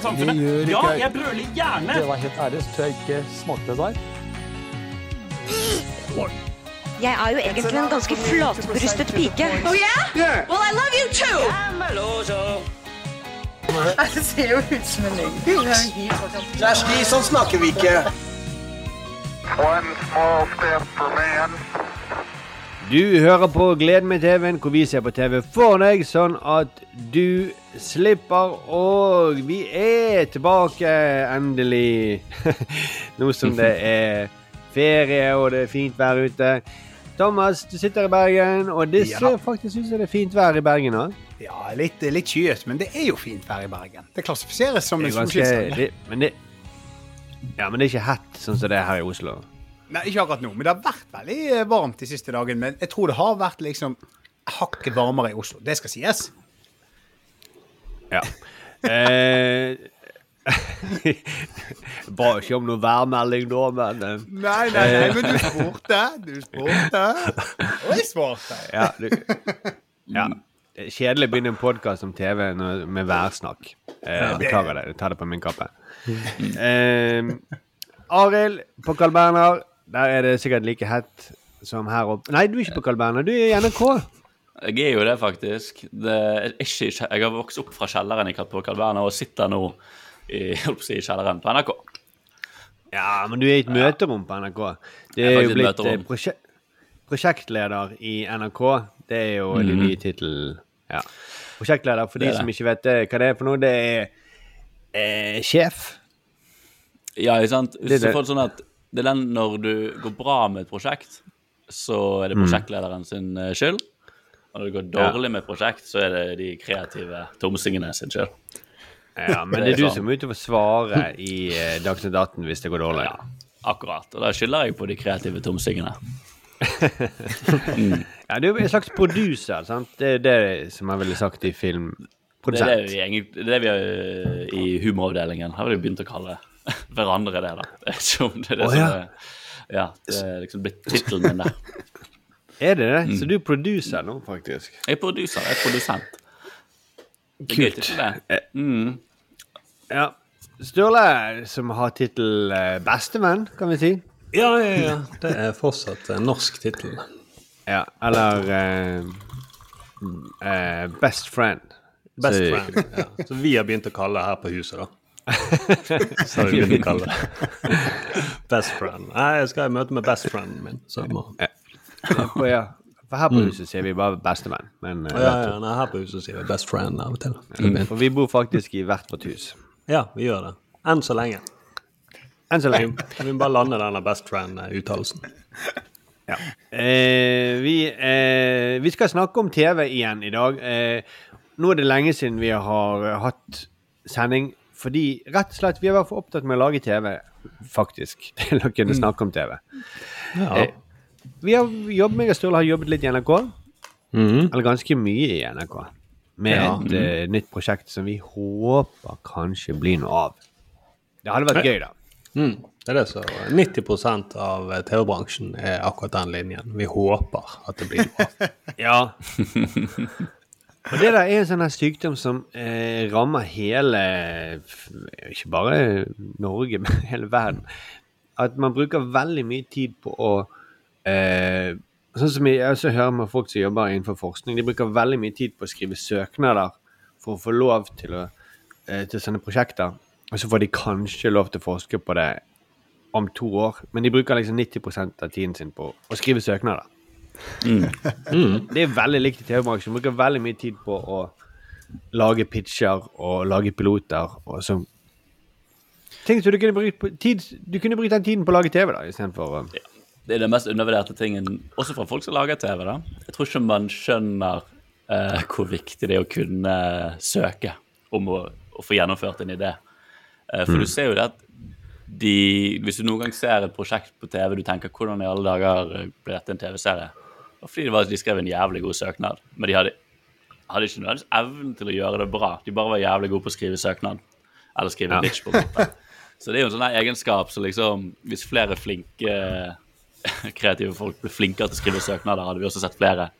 til samfunnet. Ja, jeg brøler gjerne. Det var helt ærlig, så tror jeg ikke smakte det der. Jeg er jo egentlig en ganske flatbrystet pike. Oh yeah? Well, I love you too. Det ser jo ut som en løgn. Kjersti, sånn snakker vi ikke. One small step for man. Du hører på Gleden med TV-en, hvor vi ser på TV for deg, sånn at du slipper. Og vi er tilbake, endelig. Nå som det er ferie og det er fint vær ute. Thomas, du sitter i Bergen, og det Ja. ser faktisk ut som det er fint vær i Bergen òg. Ja, litt, litt skyet, men det er jo fint vær i Bergen. Det klassifiseres som Det en solskinnsdag. Men det Ja, men det er ikke hett sånn som det er her i Oslo. Nei, ikke akkurat nå, men det har vært veldig eh, varmt de siste dagene. Men jeg tror det har vært liksom hakket varmere i Oslo. Det skal sies. Ja. Eh, Ba ikke om noe værmelding nå, men eh, Nei, nei, nei, men du spurte. Du spurte. Og jeg svarte. Ja, du, ja. Kjedelig å begynne en podkast om TV med værsnakk. Eh, beklager det. Jeg tar det på min kappe. Eh, Arild på Carl Berner. Der er det sikkert like hett som her oppe. Nei, du er ikke på Carl Berner. Du er i NRK. Jeg er jo det, faktisk. Det er ikke, jeg har vokst opp fra kjelleren i på Kalverna og sitter nå i, si, i kjelleren på NRK. Ja, men du er i et møterom på NRK. Det er er jo blitt eh, prosje prosjektleder i NRK. Det er jo den nye tittel. Ja. Prosjektleder, for Mhm. Det de som det. ikke vet det, hva det er for noe, det er eh, sjef. Ja, ikke sant? Det det. sånn at det er den når du går bra med et prosjekt, så er det Mm. prosjektlederen sin eh, skyld. Når det går dårlig med prosjekt, så er det de kreative tomsingene sin skyld. Ja, men Det det er er du sånn. som må ut og forsvare i eh, Dagsnytt 18 hvis det går dårlig. Ja, akkurat. Og da skylder jeg på de kreative tomsingene. Ja, du er en slags producer, sant? Det er det som jeg ville sagt i film. Det er det vi, det er det vi i humoravdelingen har vi begynt å kalle hverandre det, da. Ikke om det er det Å, som er Ja, det er liksom blitt tittelen min der. Er det det? Mm. Så du er producer nå, faktisk? Jeg er produser, jeg er produsent. Det er gøy Kult. tittel, det. Mm. Ja. Sturle, som har tittel eh, bestevenn, kan vi si. Ja, ja, ja. Det er fortsatt en norsk tittel. Ja, eller uh, uh, Best friend. Best Så- friend. Ja. Så vi har begynt å kalle det her på huset, da. Så har vi begynt å kalle det Best friend. Nei, jeg skal i møte med best frienden min. Så må... For, ja. For her på huset sier vi bare bestevenn. Men, eh, Mm. Ja, ja, nei, her på huset sier vi best friend av og til. For vi bor faktisk i hvert vårt hus. Ja, vi gjør det. Enn så lenge. Enn så lenge. Vi må bare lande denne best friend-uttalelsen. Ja. Eh, vi, eh, vi skal snakke om TV igjen i dag. Eh, nå er det lenge siden vi har eh, hatt sending, fordi rett og slett vi har vært for opptatt med å lage TV, faktisk, til å kunne snakke om TV. Ja. Eh, vi har jobbet, meg og Sturle har jobbet litt i NRK, Mm. eller ganske mye i NRK, med Ja. et uh, nytt prosjekt som vi håper kanskje blir noe av. Det hadde vært gøy, da. Mm. Det er det så 90% av TV-bransjen er akkurat den linjen. Vi håper at det blir noe av. Ja. Og det der er en sånn sykdom som eh, rammer hele Ikke bare Norge, men hele verden. At man bruker veldig mye tid på å eh, Sånn som jeg også hører med folk som jobber innenfor forskning, de bruker veldig mye tid på å skrive søknader for å få lov til, å, eh, til sånne prosjekter. Og så får de kanskje lov til å forske på det om to år, men de bruker liksom 90% av tiden sin på å skrive søknader. Det er veldig likt i TV-bransjen. Bruker veldig mye tid på å lage pitcher og lage piloter og så Ting som du kunne brukt tid, Du kunne brukt den tiden på å lage TV, da, istedenfor å Det er den mest undervurderte tingen, også fra folk som lager TV. da. Jeg tror ikke man skjønner eh, hvor viktig det er å kunne søke om å, å få gjennomført en idé. Eh, for du ser jo det at de, hvis du noen gang ser et prosjekt på TV, du tenker hvordan i alle dager eh, ble dette en TV-serie? Var fordi det var, de skrev en jævlig god søknad, men de hadde, hadde ikke nødvendigvis evnen til å gjøre det bra. De bare var jævlig gode på å skrive søknad, eller skrive Ja. bitch, på en måte. Så det er jo en sånn egenskap egenskap så liksom Hvis flere flinke kreative folk ble flinkere til å skrive søknader, hadde vi også sett flere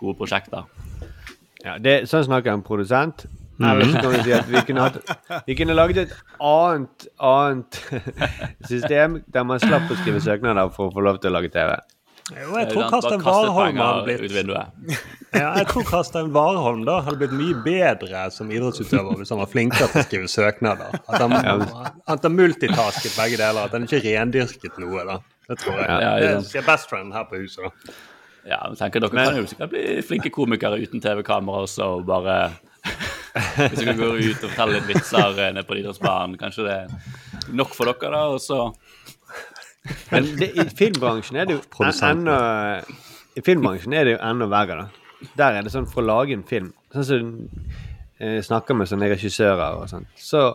gode prosjekter. ja, det, Sånn snakker en produsent. Eller så kan vi si at vi kunne, hatt, vi kunne laget et annet, annet system der man slapp å skrive søknader for å få lov til å lage TV. Jo, jeg tror Karstein Warholm hadde ut blitt vinduet. ja, Jeg tror Karstein Warholm da hadde blitt mye bedre som idrettsutøver hvis han var flinkere til å skrive søknader. At han, at han multitasket begge deler, at han ikke rendyrket noe. da. Det tror jeg. Ja, det er best friend her på huset. da. Ja, men tenker Dere kan jo sikkert bli flinke komikere uten TV-kamera også, og bare Hvis dere går ut og forteller litt vitser eh, nede på idrettsbanen, kanskje det er nok for dere, da, og så Men det, i filmbransjen er det jo oh, enda I filmbransjen er det jo enda verre, da. Der er det sånn for å lage en film Sånn som du snakker med sånne regissører og sånn, så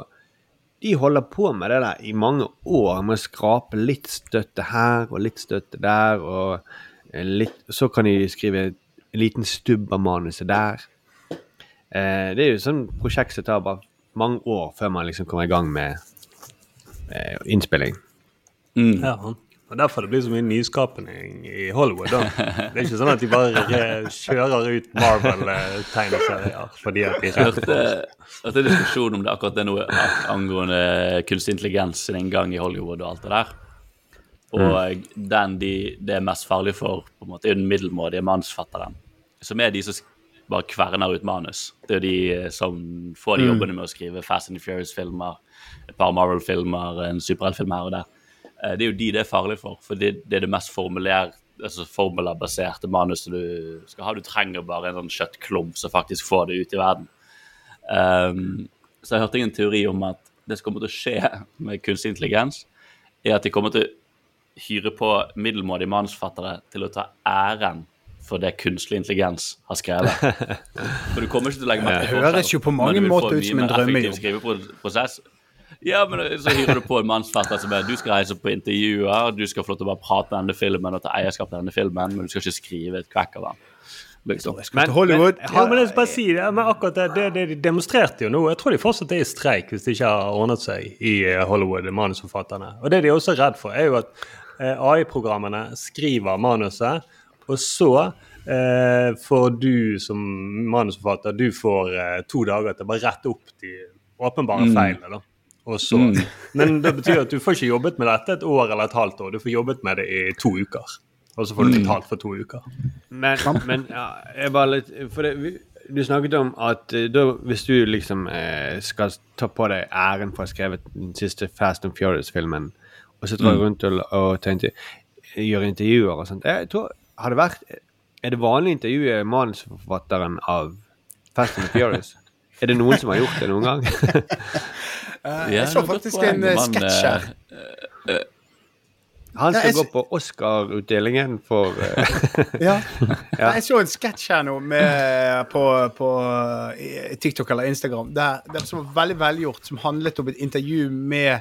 de holder på med det der i mange år, med å skrape litt støtte her og litt støtte der, og eh, litt, så kan de skrive en liten stubb av manuset der. Eh, det er jo sånn prosjekt som tar bare mange år før man liksom kommer i gang med eh, innspilling. Ja. Og Derfor det blir så mye nyskapning i Hollywood. da. Det er ikke sånn at de bare kjører ut Marvel-tegneserier fordi at de hørte, hørte en diskusjon om det akkurat det noe angående kunstig intelligens sin inngang i Hollywood og alt det der. Og den de, det er mest farlig for, på en måte, er den middelmådige mannsfatteren. Som er de som bare kverner ut manus. Det er de eh, som får de jobbene med å skrive Fast and Furious-filmer, et par Marvel-filmer, en superheltfilm her og der. Eh, Det er jo de det er farlig for, for det, det er det mest formulær, altså formulabaserte manuset du skal ha. Du trenger bare en sånn kjøttklump som faktisk får det ut i verden. Um, så jeg hørte en teori om at det som kommer til å skje med kunstig intelligens, er at de kommer til å hyre på middelmådige manusforfattere til å ta æren for det kunstig intelligens har skrevet. For du kommer ikke til å legge merke Det til høres jo på mange måter ut som en drømmejobb. Ja, men så hyrer du på en mannsforfatter som er Du skal reise på intervjuer, du skal få lov til å bare prate om denne filmen og ta eierskap til denne filmen, men du skal ikke skrive et kvekk av den. Liksom. Men, Hollywood. Ja, men jeg bare si det, men akkurat det, det, det de demonstrerte jo nå Jeg tror de fortsatt er i streik hvis de ikke har ordnet seg i eh, Hollywood, manusforfatterne. Og det de er også redd for, er jo at eh, AI-programmene skriver manuset, og så eh, får du som manusforfatter du får eh, to dager til å bare rette opp de åpenbare feilene. da. Og så, Men det betyr at du får ikke jobbet med dette et år eller et halvt år. Du får jobbet med det i to uker. Og så får du betalt for to uker. Men, men ja, jeg bare litt For det, vi- du snakket om at eh, da, hvis du liksom eh, skal ta på deg æren for å ha skrevet den siste Fast and Furious-filmen, og så drar du rundt og, og tar gjør intervjuer og sånt Jeg tror, har det vært Er det vanlig å intervjue manusforfatteren av Fast and Furious? Er det noen som har gjort det noen gang? Jeg så faktisk en eh, sketsj her. Han Ja, skal jeg gå på Oscar-utdelingen for eh, Ja. Jeg så en sketsj her nå med, på, på eh, TikTok eller Instagram der, der som var veldig velgjort, som handlet om et intervju med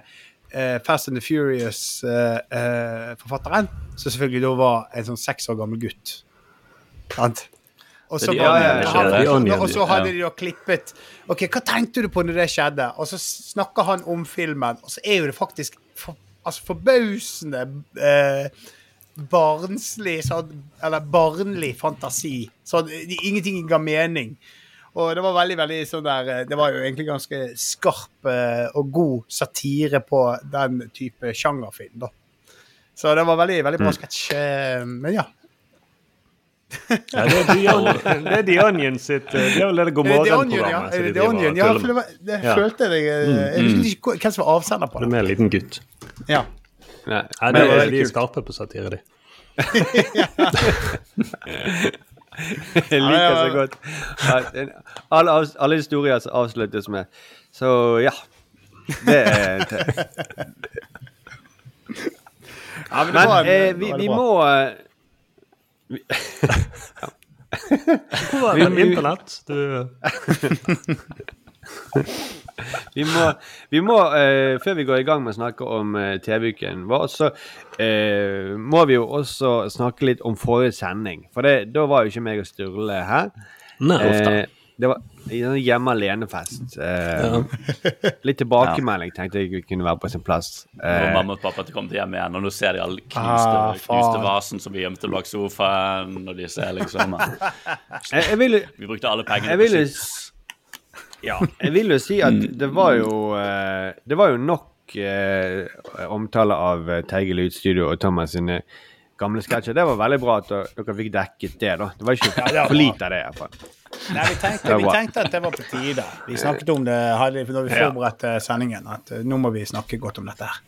uh, Fast and the Furious-forfatteren, som selvfølgelig da var en sånn seks år gammel gutt. Sant? Og så, og så hadde de jo klippet OK, hva tenkte du på når det skjedde? Og så snakker han om filmen, og så er jo det faktisk for, altså forbausende eh, barnslig sånn, Eller barnlig fantasi. Så det, ingenting ga mening. Og det var veldig, veldig sånn der eh, Det var jo egentlig ganske skarp eh, og god satire på den type sjangerfilm, da. Så det var veldig, veldig bra sketsj. eh, Men ja. Ja, det, er The Onion, det er The Onion sitt eh, Det er vel det God det The Onion, ja? morgen-programmet. De The Onion? Ja, for det, var, det Ja. følte jeg eh, Jeg husker ikke hvem som var avsender på Det det. med en liten gutt. Ja. Nei. Nei, det, det var de er skarpe på satire, de. Jeg liker Ja, ja, så godt alle, alle historier som avsluttes med Så ja. Det er ja men det Men var, eh, det vi, vi må Hvor var det? Internett? Du, Vi må, vi må eh, før vi går i gang med å snakke om eh, TV-uken vår, så eh, må vi jo også snakke litt om forrige sending. For det, da var jo ikke meg og Sturle her. nei, Eh, det var en hjemme alene-fest. Eh, Litt tilbakemelding tenkte jeg kunne være på sin plass. Uh, mamma og pappa til kommet hjem igjen, og nå ser de alle knuste, Ah, knuste vasen som vi gjemte bak sofaen, og de ser liksom jeg, jeg vil, Vi brukte alle pengene på chips. Ja, jeg vil jo si at det var jo uh, Det var jo nok omtale av Teige Lydstudio og Thomas sine gamle sketsjer. Det var veldig bra at dere fikk dekket det, da. Det var ikke Ja, for lite av det, iallfall. Nei, vi tenkte, vi tenkte at det var på tide. Vi snakket om det hadde, når vi forberedte sendingen, at eh, nå må vi snakke godt om dette her.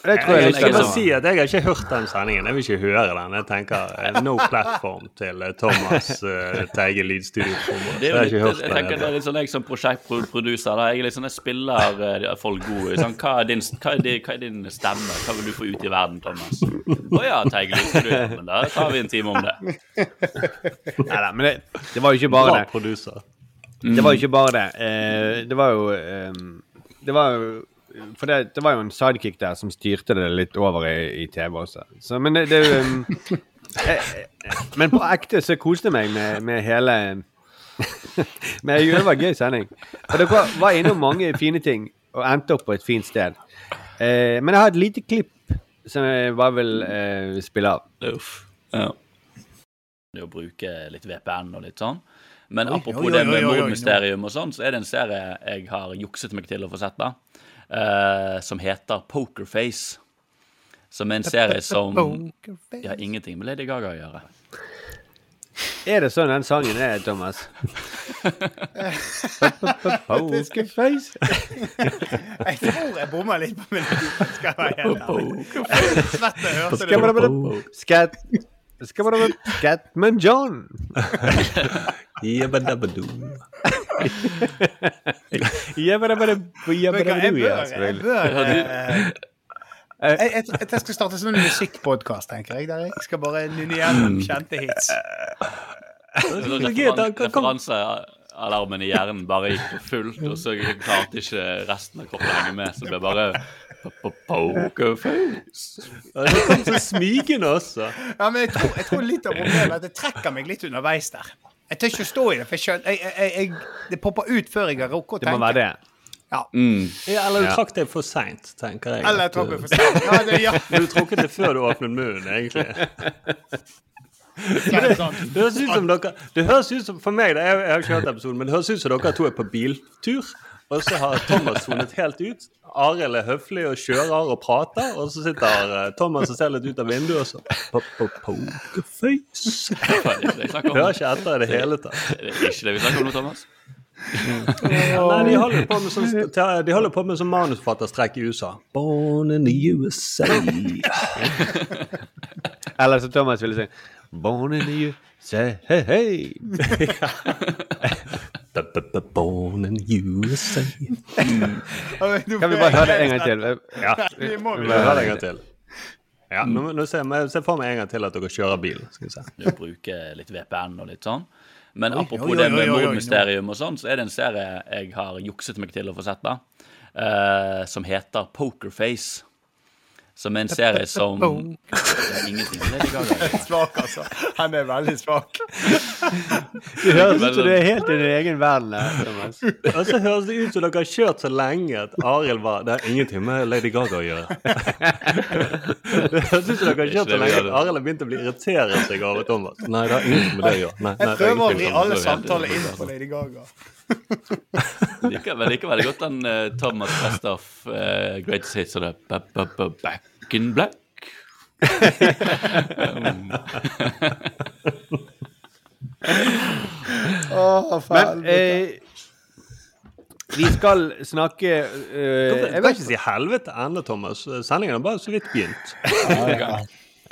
Det tror jeg Jeg jeg bare si at jeg har ikke hørt den sendingen. Jeg vil ikke høre den. Jeg tenker eh, no platform til eh, Thomas uh, Teige lydstudio. Det er Jeg jo litt, jeg tenker det er litt sånn jeg som prosjektproduser. Jeg er litt sånn, jeg spiller uh, folk gode. Sånn, hva, er din, hva, er din, hva er din stemme? Hva vil du få ut i verden, Thomas? Å ja, Teigel, men da tar vi en time om det. Neida, men det, det var jo ikke bare Bra det. produser. Det var jo ikke bare det. Uh, det var jo um, Det var jo For det, det var jo en sidekick der som styrte det litt over i, i TV også. Så, men det, det um, eh, eh, Men på ekte så koste jeg meg med, med hele Men det var en gøy sending. Og dere var innom mange fine ting og endte opp på et fint sted. Eh, men jeg har et lite klipp som jeg bare vil eh, spille av. Uff. Ja. Det å bruke litt VPN og litt sånn. Men Oi, apropos oi, oi, det med oi, oi, oi, mordmysterium og sånn, så er det en serie jeg har jukset meg til å få sett, da. Eh, som heter Pokerface. Som er en serie som Pokerface. ja, ingenting med Lady Gaga å gjøre. Er det sånn den sangen er, Thomas? Pokerface. Jeg tror jeg bomma litt på melodien. Skal jeg være helt ærlig. skatt, skatt, jeg hørte det. Jeg Jabadabadoo, bør, jeg selvfølgelig. bør eh, jeg, jeg, jeg, jeg skal starte som en musikkpodkast, tenker jeg. Der jeg skal bare nynne gjennom kjente hits. Referansealarmen i hjernen bare gikk på fullt, og så klarte ikke resten av kroppen å henge med. Så det ble bare po- po- pokerface. Ja, Det kom så smigende også. Ja, men jeg tror, jeg tror litt av problemet er at det trekker meg litt underveis der. Jeg tør ikke å stå i det, for jeg skjønner, jeg, jeg, jeg, det popper ut før jeg har rukket å Det må være det. Ja. Ja, eller du Ja. trakk det for seint, tenker jeg. Eller jeg trakk det for sent. Ja, det, ja. Du trukket det før du åpnet munnen, egentlig. Det. Det høres ut som dere Det høres ut som For meg, jeg, jeg har ikke hørt episoden, men det høres ut som dere to er på biltur, og så har Thomas sonet helt ut. Arild er høflig og kjører og prater, og så sitter eh, Thomas og ser litt ut av vinduet og så po- po- Pokerface. Er? Hører ikke etter i det hele tatt. Det Er ikke det vi snakker om nå, Thomas? Nei, de holder på med sånn, de holder på med sånn manusforfatterstreik i USA. Born in the USA. Eller som Thomas ville si Born in the USA, hey, hey. Born in USA. Kan vi bare høre det en gang til? Ja, Vi må høre det en gang til. Ja, nå, nå ser jeg se for meg en gang til at dere kjører bil. Skal vi se. Du bruker bruke litt VPN og litt sånn. Men apropos oi, det oi, med oi, oi, oi. mordmysterium og sånn, så er det en serie jeg har jukset meg til å få sett, da. uh, som heter Pokerface. Som er en serie som Det ingenting. Svak, altså. Han er veldig svak. Det høres ut som du er helt i din egen verden. Thomas. Og så høres det ut som dere har kjørt så lenge at Arild var Det har ingenting med Lady Gaga å gjøre. Det høres ut som dere har kjørt så lenge at Arild har begynt å bli irritert seg over Thomas. Nei, det har ingenting med det å gjøre. Nei, nei, Jeg prøver å vri alle samtaler inn på Lady Gaga. Liker veldig godt den uh, Thomas Westoff uh, Greatest Hits og det ba- ba- ba- Back in Black. Men eh, vi skal snakke eh, Du kan ikke si helvete ennå, Thomas. Sendingen har bare så vidt begynt.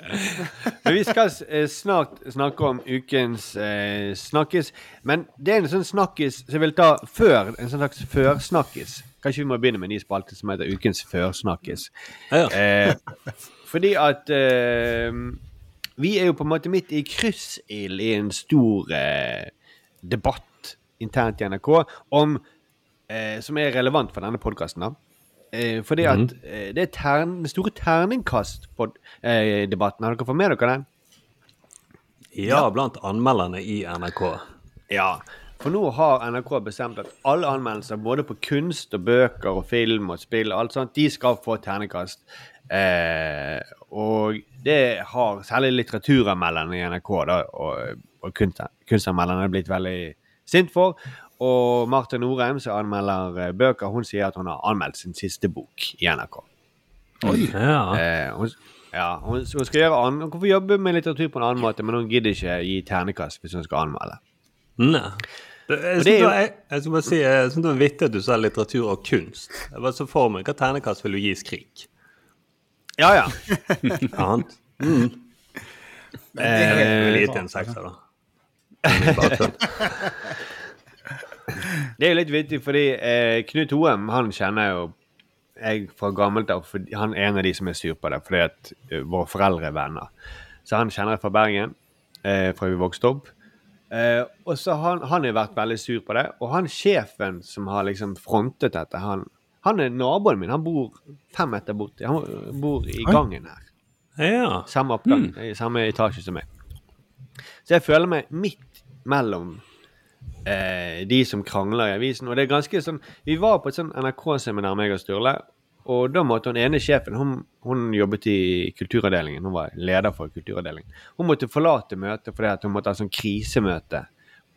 men vi skal eh, snart snakke om ukens eh, snakkis. Men det er en sånn snakkis som jeg vil ta før. En sånn slags førsnakkis. Kanskje vi må begynne med en ny spalte som heter Ukens førsnakkis. Ja. Eh, fordi at eh, vi er jo på en måte midt i kryssild i en stor eh, debatt internt i NRK om eh, som er relevant for denne podkasten. Eh, fordi at eh, det er tern, den store terningkast på eh, debatten. Har dere fått med dere den? Ja, blant anmelderne i NRK. Ja. For nå har NRK bestemt at alle anmeldelser både på kunst og bøker og film og spill og alt sånt, de skal få ternekast. Eh, og det har særlig litteraturanmelderne i NRK da, og, og kunst, kunstanmelderne blitt veldig sint for. Og Martha Norheim, som anmelder eh, bøker, hun sier at hun har anmeldt sin siste bok i NRK. Ja. Eh, hun, ja, hun, hun skal gjøre an Hun får jobbe med litteratur på en annen måte, men hun gidder ikke gi ternekast hvis hun skal anmelde. Nei. Det, jeg, det er var- skal bare si, det var vittig at du sa litteratur og kunst. Jeg bare så for meg, Hva ternekast vil du gi Skrik? Ja, ja. Annet? Men det Jeg er ville helt en sekser, da. Det er jo litt vittig, fordi eh, Knut Hoem han kjenner jo jeg fra gammelt av. Han er en av de som er sur på det, fordi at uh, våre foreldre er venner. Så han kjenner jeg fra Bergen, eh, fra vi vokste opp. Eh, og så han, han har vært veldig sur på det. Og han sjefen som har liksom frontet dette, han, han er naboen min. Han bor fem meter borti. Han bor i gangen her. Ja. Samme oppgang, mm. samme etasje som meg. Så jeg føler meg midt mellom eh, de som krangler i avisen. Og det er ganske sånn Vi var på et sånn NRK-seminar, meg og Sturle. Og da måtte hun ene sjefen hun, hun jobbet i kulturavdelingen. Hun var leder for kulturavdelingen. Hun måtte forlate møtet fordi at hun måtte ha sånn krisemøte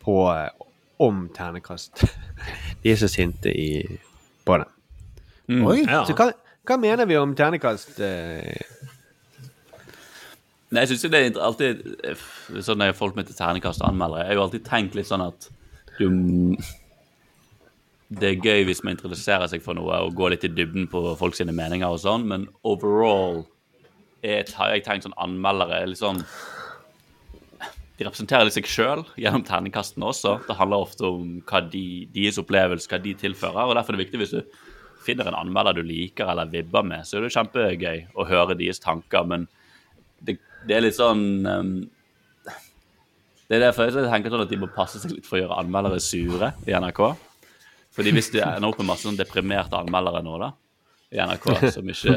på, eh, om ternekast. De er så sinte i, på det. Oi. ja. Så hva, hva mener vi om ternekast? Eh, Nei, jeg synes jo det er alltid Sånn når folk med til ternekast og anmeldere, jeg har jo alltid tenkt litt sånn at du Det er gøy hvis man interesserer seg for noe og går litt i dybden på folk sine meninger og sånn, men overall er, har jeg tenkt sånn anmeldere er litt sånn De representerer litt seg sjøl gjennom terningkastene også. Det handler ofte om hva de, deres opplevelse, hva de tilfører. og Derfor er det viktig hvis du finner en anmelder du liker eller vibber med, så er det kjempegøy å høre deres tanker. men det, det er litt sånn um, Det er derfor jeg tenker sånn at de må passe seg litt for å gjøre anmeldere sure i NRK. Fordi hvis du ender opp med masse sånn deprimerte anmeldere nå, da, i NRK, som ikke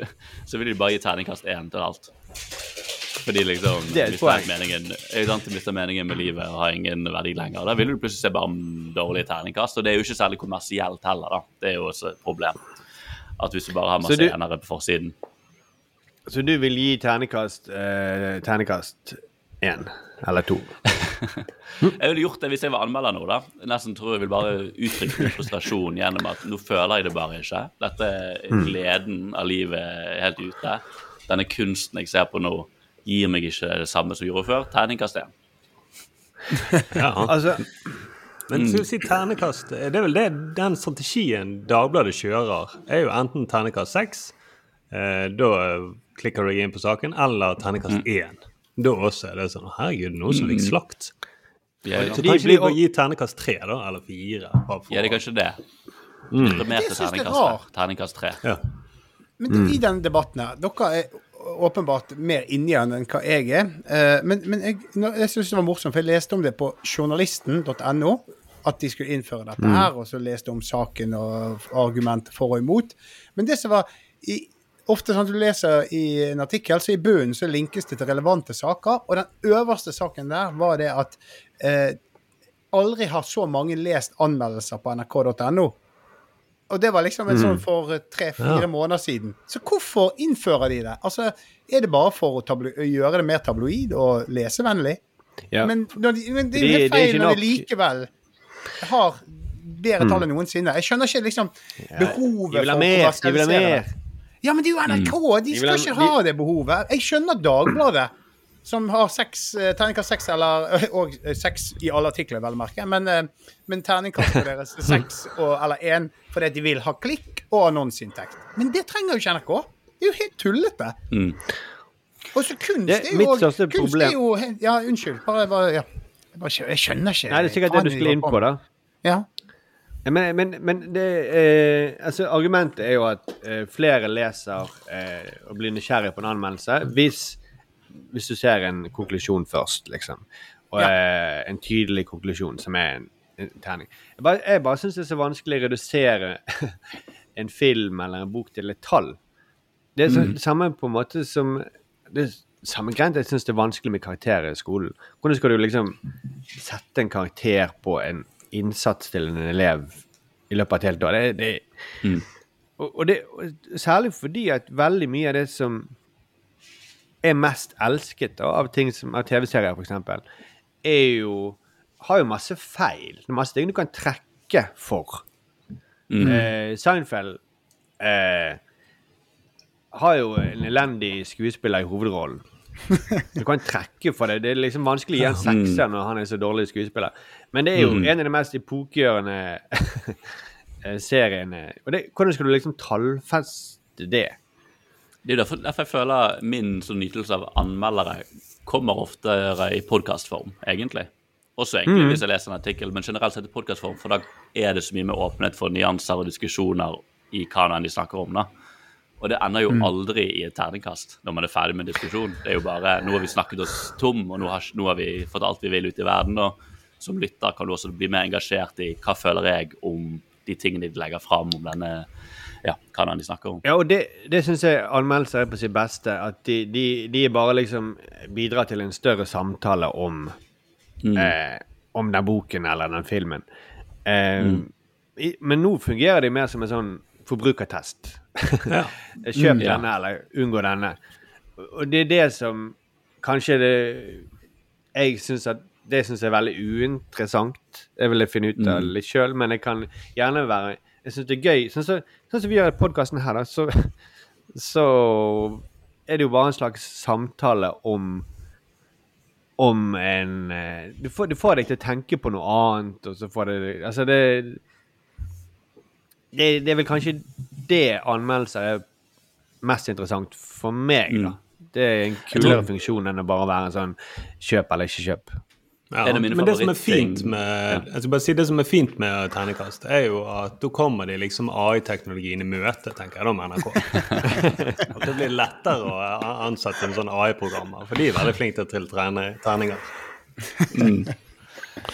Så vil de bare gi terningkast én til alt. Fordi liksom Det er mister meningen, sant, mister meningen med livet og har ingen verdi lenger. Da vil du plutselig se bare dårlige terningkast, og det er jo ikke særlig kommersielt heller, da. Det er jo også et problem. At hvis du bare har masse du- enere på forsiden Så du vil gi terningkast eh, terningkast én eller to? Jeg ville gjort det hvis jeg var anmelder nå, da. Nesten tror jeg vil bare uttrykke frustrasjon gjennom at nå føler jeg det bare ikke. Dette Mm. gleden av livet helt ute. Denne kunsten jeg ser på nå, gir meg ikke det samme som gjorde før. Terningkast én. ja. Altså, Men skal vi si ternekast Det er vel det den strategien Dagbladet kjører, er jo enten ternekast seks, eh, da klikker du deg inn på saken, eller ternekast én. Da også er det sånn Herregud, noen som fikk slakt. Ja, Så de blir bør gi ternekast tre, da? Eller fire? ja, det er kanskje det. Mm. Deprimerte er terningkast. Terningkast tre. Ja. Men i den debatten her Dere er åpenbart mer inni den enn hva jeg er. Eh, Men, men jeg, jeg syns det var morsomt, for jeg leste om det på journalisten.no. At de skulle innføre dette her, og så leste om saken og argument for og imot. Men det som var i, Ofte sånn at du leser i en artikkel, så i bunnen så linkes det til relevante saker. Og den øverste saken der var det at eh, aldri har så mange lest anmeldelser på nrk.no. Og det var liksom en sånn for tre-fire Ja. måneder siden. Så hvorfor innfører de det? Altså, Er det bare for å gjøre det mer tabloid og lesevennlig? ja. Men, når de, men det er feil når de likevel har bedre tall enn noensinne. Jeg skjønner ikke liksom behovet for å kommersialisere det. Ja, men det er jo NRK. De De skal ikke de- ha det behovet. Jeg skjønner Dagbladet, som har seks, eh, terningkast seks, eller og eh, seks i alle artikler, vel å merke, men, eh, men terningkastet deres er seks eller én fordi de vil ha klikk og annonseinntekt. Men det trenger jo ikke NRK. Det er jo helt tullete. Mm. Og så kunst Det- er jo største kunst problem- er jo Ja, unnskyld. Bare, bare ja. Jeg, bare, jeg skjønner ikke. Nei, det er sikkert det du skulle inn på, da. Ja. Men, men, men det eh, altså, argumentet er jo at eh, flere leser eh, og blir nysgjerrig på en anmeldelse hvis, hvis du ser en konklusjon først, liksom. Og eh, en tydelig konklusjon som er en, en terning. Jeg bare, jeg bare syns det er så vanskelig å redusere en film eller en bok til et tall. Det er så, det samme på en måte som det er samme greit, jeg syns det er vanskelig med karakterer i skolen. Hvordan skal du liksom sette en karakter på en innsats til en elev i løpet av et helt år? Det, det, Mm. og, og det, og særlig fordi at veldig mye av det som er mest elsket da, av ting som av TV-serier, f.eks., er jo har jo masse feil. Det er masse ting du kan trekke for. Eh, Seinfeld eh, har jo en elendig skuespiller i hovedrollen. Du kan trekke for det. Det er liksom vanskelig å gi en sekser når han er så dårlig skuespiller. Men det er jo en av de mest epokgjørende eh, seriene. Og det, hvordan skal du liksom tallfeste det? Det er derfor, derfor jeg føler min sånn nytelse av anmeldere kommer oftere i podkastform, egentlig. Også egentlig hvis jeg leser en artikkel, men generelt sett i podkastform, for da er det så mye med åpenhet for nyanser og diskusjoner i hva nå enn de snakker om. da. Og det ender jo aldri i et terningkast når man er ferdig med diskusjon. Det er jo bare Nå har vi snakket oss tom, og nå har, nå har vi fått alt vi vil ut i verden. Og som lytter kan du også bli mer engasjert i hva føler jeg om de tingene de legger fram om denne Ja, hva de snakker om. Ja, og det, det syns jeg anmeldelser er på sitt beste. At de, de, de bare liksom bidrar til en større samtale om eh, om den boken eller den filmen. Eh, i, men nå fungerer de mer som en sånn forbrukertest. Kjøp Ja. denne, eller unngå denne. Og det er det som kanskje det Jeg syns at det synes jeg er veldig uinteressant. Jeg ville finne ut av det litt sjøl, men jeg kan gjerne være Jeg syns det er gøy. Sånn som sånn så vi gjør podkasten her, da, så, så er det jo bare en slags samtale om om en eh, du får, du får deg til å tenke på noe annet, og så får det Altså, det Det, det er vel kanskje det anmeldelser er mest interessant for meg, da. Det er en kulere funksjon enn å bare være en sånn kjøp eller ikke kjøp. Ja, det men det som er fint med jeg skal bare si det som er fint med terningkast, er jo at da kommer de liksom AI-teknologien i møte, tenker jeg da med NRK. At det blir lettere å ansette en sånn AI-programmer, for de er veldig flinke til å trene terninger.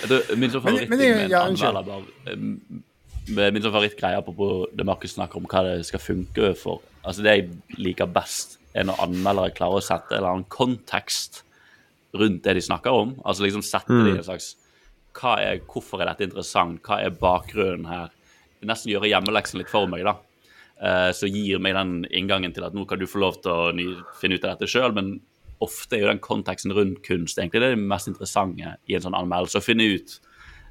Det, min favoritt men det- med en anmelder med Min sånn favorittgreie apropos det Markus snakker om hva det skal funke for. Altså Det jeg liker best, er når anmeldere klarer å sette en eller annen kontekst rundt det de snakker om. Altså liksom sette det i en slags hva er, Hvorfor er dette interessant? Hva er bakgrunnen her? Jeg Nesten gjøre hjemmeleksen litt for meg, da. Eh, Så gir meg den inngangen til at nå kan du få lov til å ny, finne ut av dette sjøl, men ofte er jo den konteksten rundt kunst egentlig det er det mest interessante i en sånn anmeldelse. Å finne ut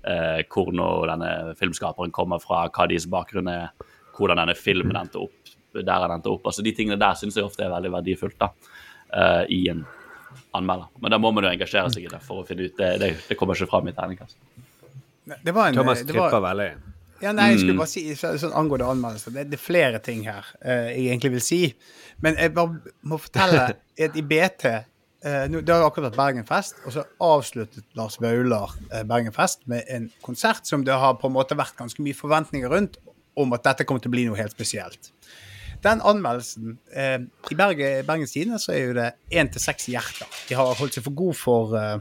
eh, hvor nå denne filmskaperen kommer fra, hva deres bakgrunn er, hvordan denne filmen endte opp, der han endte opp. Altså De tingene der syns jeg ofte er veldig verdifullt da, eh, i en anmelder. Men da må man jo engasjere seg i det for å finne ut det. Det, det kommer ikke fram i terningkast. Det var en Thomas tripper veldig. Ja, nei, jeg skulle bare si sånn angående anmeldelser. Det, det er flere ting her eh, jeg egentlig vil si. Men jeg bare må fortelle at i BT eh, Det har akkurat vært Bergenfest, og så avsluttet Lars Vaular eh, Bergenfest med en konsert som det har på en måte vært ganske mye forventninger rundt om at dette kommer til å bli noe helt spesielt. Den anmeldelsen eh, I Berge, Bergens Tidende så er jo det én til seks hjerter. De har holdt seg for god for eh,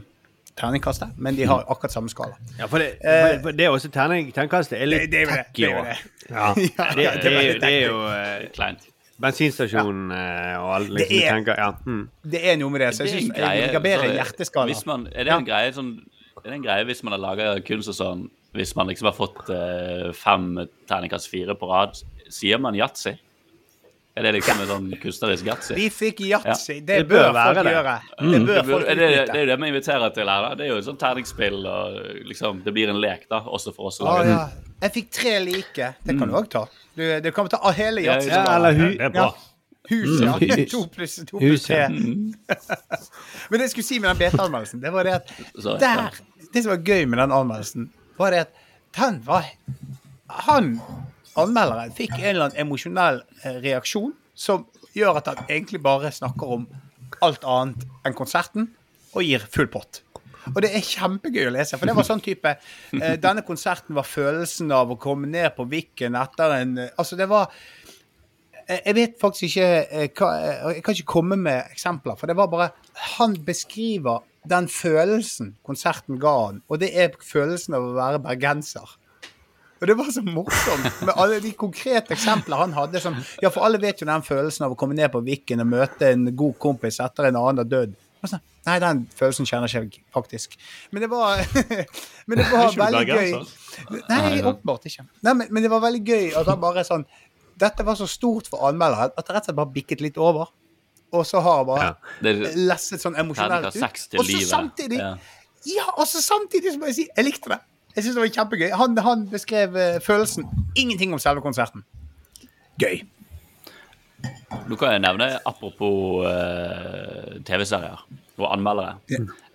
terningkastet, men de har akkurat samme skala. Ja, for det, for det, det er også terning, terningkastet er litt tacky det. Er jo- det er jo eh, Kleint. Bensinstasjon eh, og alt liksom, Det er- tenker, ja. Mm. Det er noe med det. Så jeg en syns jeg bedre så- hjerteskala. Hvis man, er det en greie sånn er det en greie hvis man har laga kunst og sånn Hvis man liksom har fått eh, fem terningkast fire på rad, sier man yatzy? Er det liksom en sånn kunstnerisk yatzy? Vi fikk yatzy. Det, Det bør bør være folk det. gjøre. Det bør Det, folk er det, det er jo det vi inviterer til her. da Det er jo et sånt terningspill, og liksom Det blir en lek, da, også for oss Å, lager ja. Jeg fikk tre like. Det kan du òg ta. Du, du kan ta hele Ja, yatzy. Ja, eller hu, Det er bra. Hus, ja. Hus. To pluss to pluss tre. Men det jeg skulle si med den BT-anmeldelsen, det var det at der Det som var gøy med den anmeldelsen, var det at den var Han, anmelderen, fikk en eller annen emosjonell eh, reaksjon som gjør at han egentlig bare snakker om alt annet enn konserten, og gir full pott. Og det er kjempegøy å lese, for det var sånn type eh, Denne konserten var følelsen av å komme ned på Viken etter en eh, Altså, det var Eh, Jeg vet faktisk ikke Jeg kan ikke komme med eksempler, for det var bare Han beskriver den følelsen konserten ga han, og det er følelsen av å være bergenser. Og det var så morsomt med alle de konkrete eksempler han hadde. Som, ja, for alle vet jo den følelsen av å komme ned på Viken og møte en god kompis etter en annen har dødd. Nei, den følelsen kjenner ikke jeg faktisk. Men det var, men det var veldig gøy. Nei, åpenbart ikke. Nei, men, men det var veldig gøy at han bare sånn Dette var så stort for anmelderen at det rett og slett bare bikket litt over. Og så har han bare Det er lesset sånn emosjonelt ut. Og så samtidig Ja. Ja, og så samtidig så må jeg si jeg likte det. Jeg synes det var kjempegøy. Han, han beskrev eh, følelsen. Ingenting om selve konserten. Gøy. Nå kan jeg nevne, apropos uh, TV-serier og anmeldere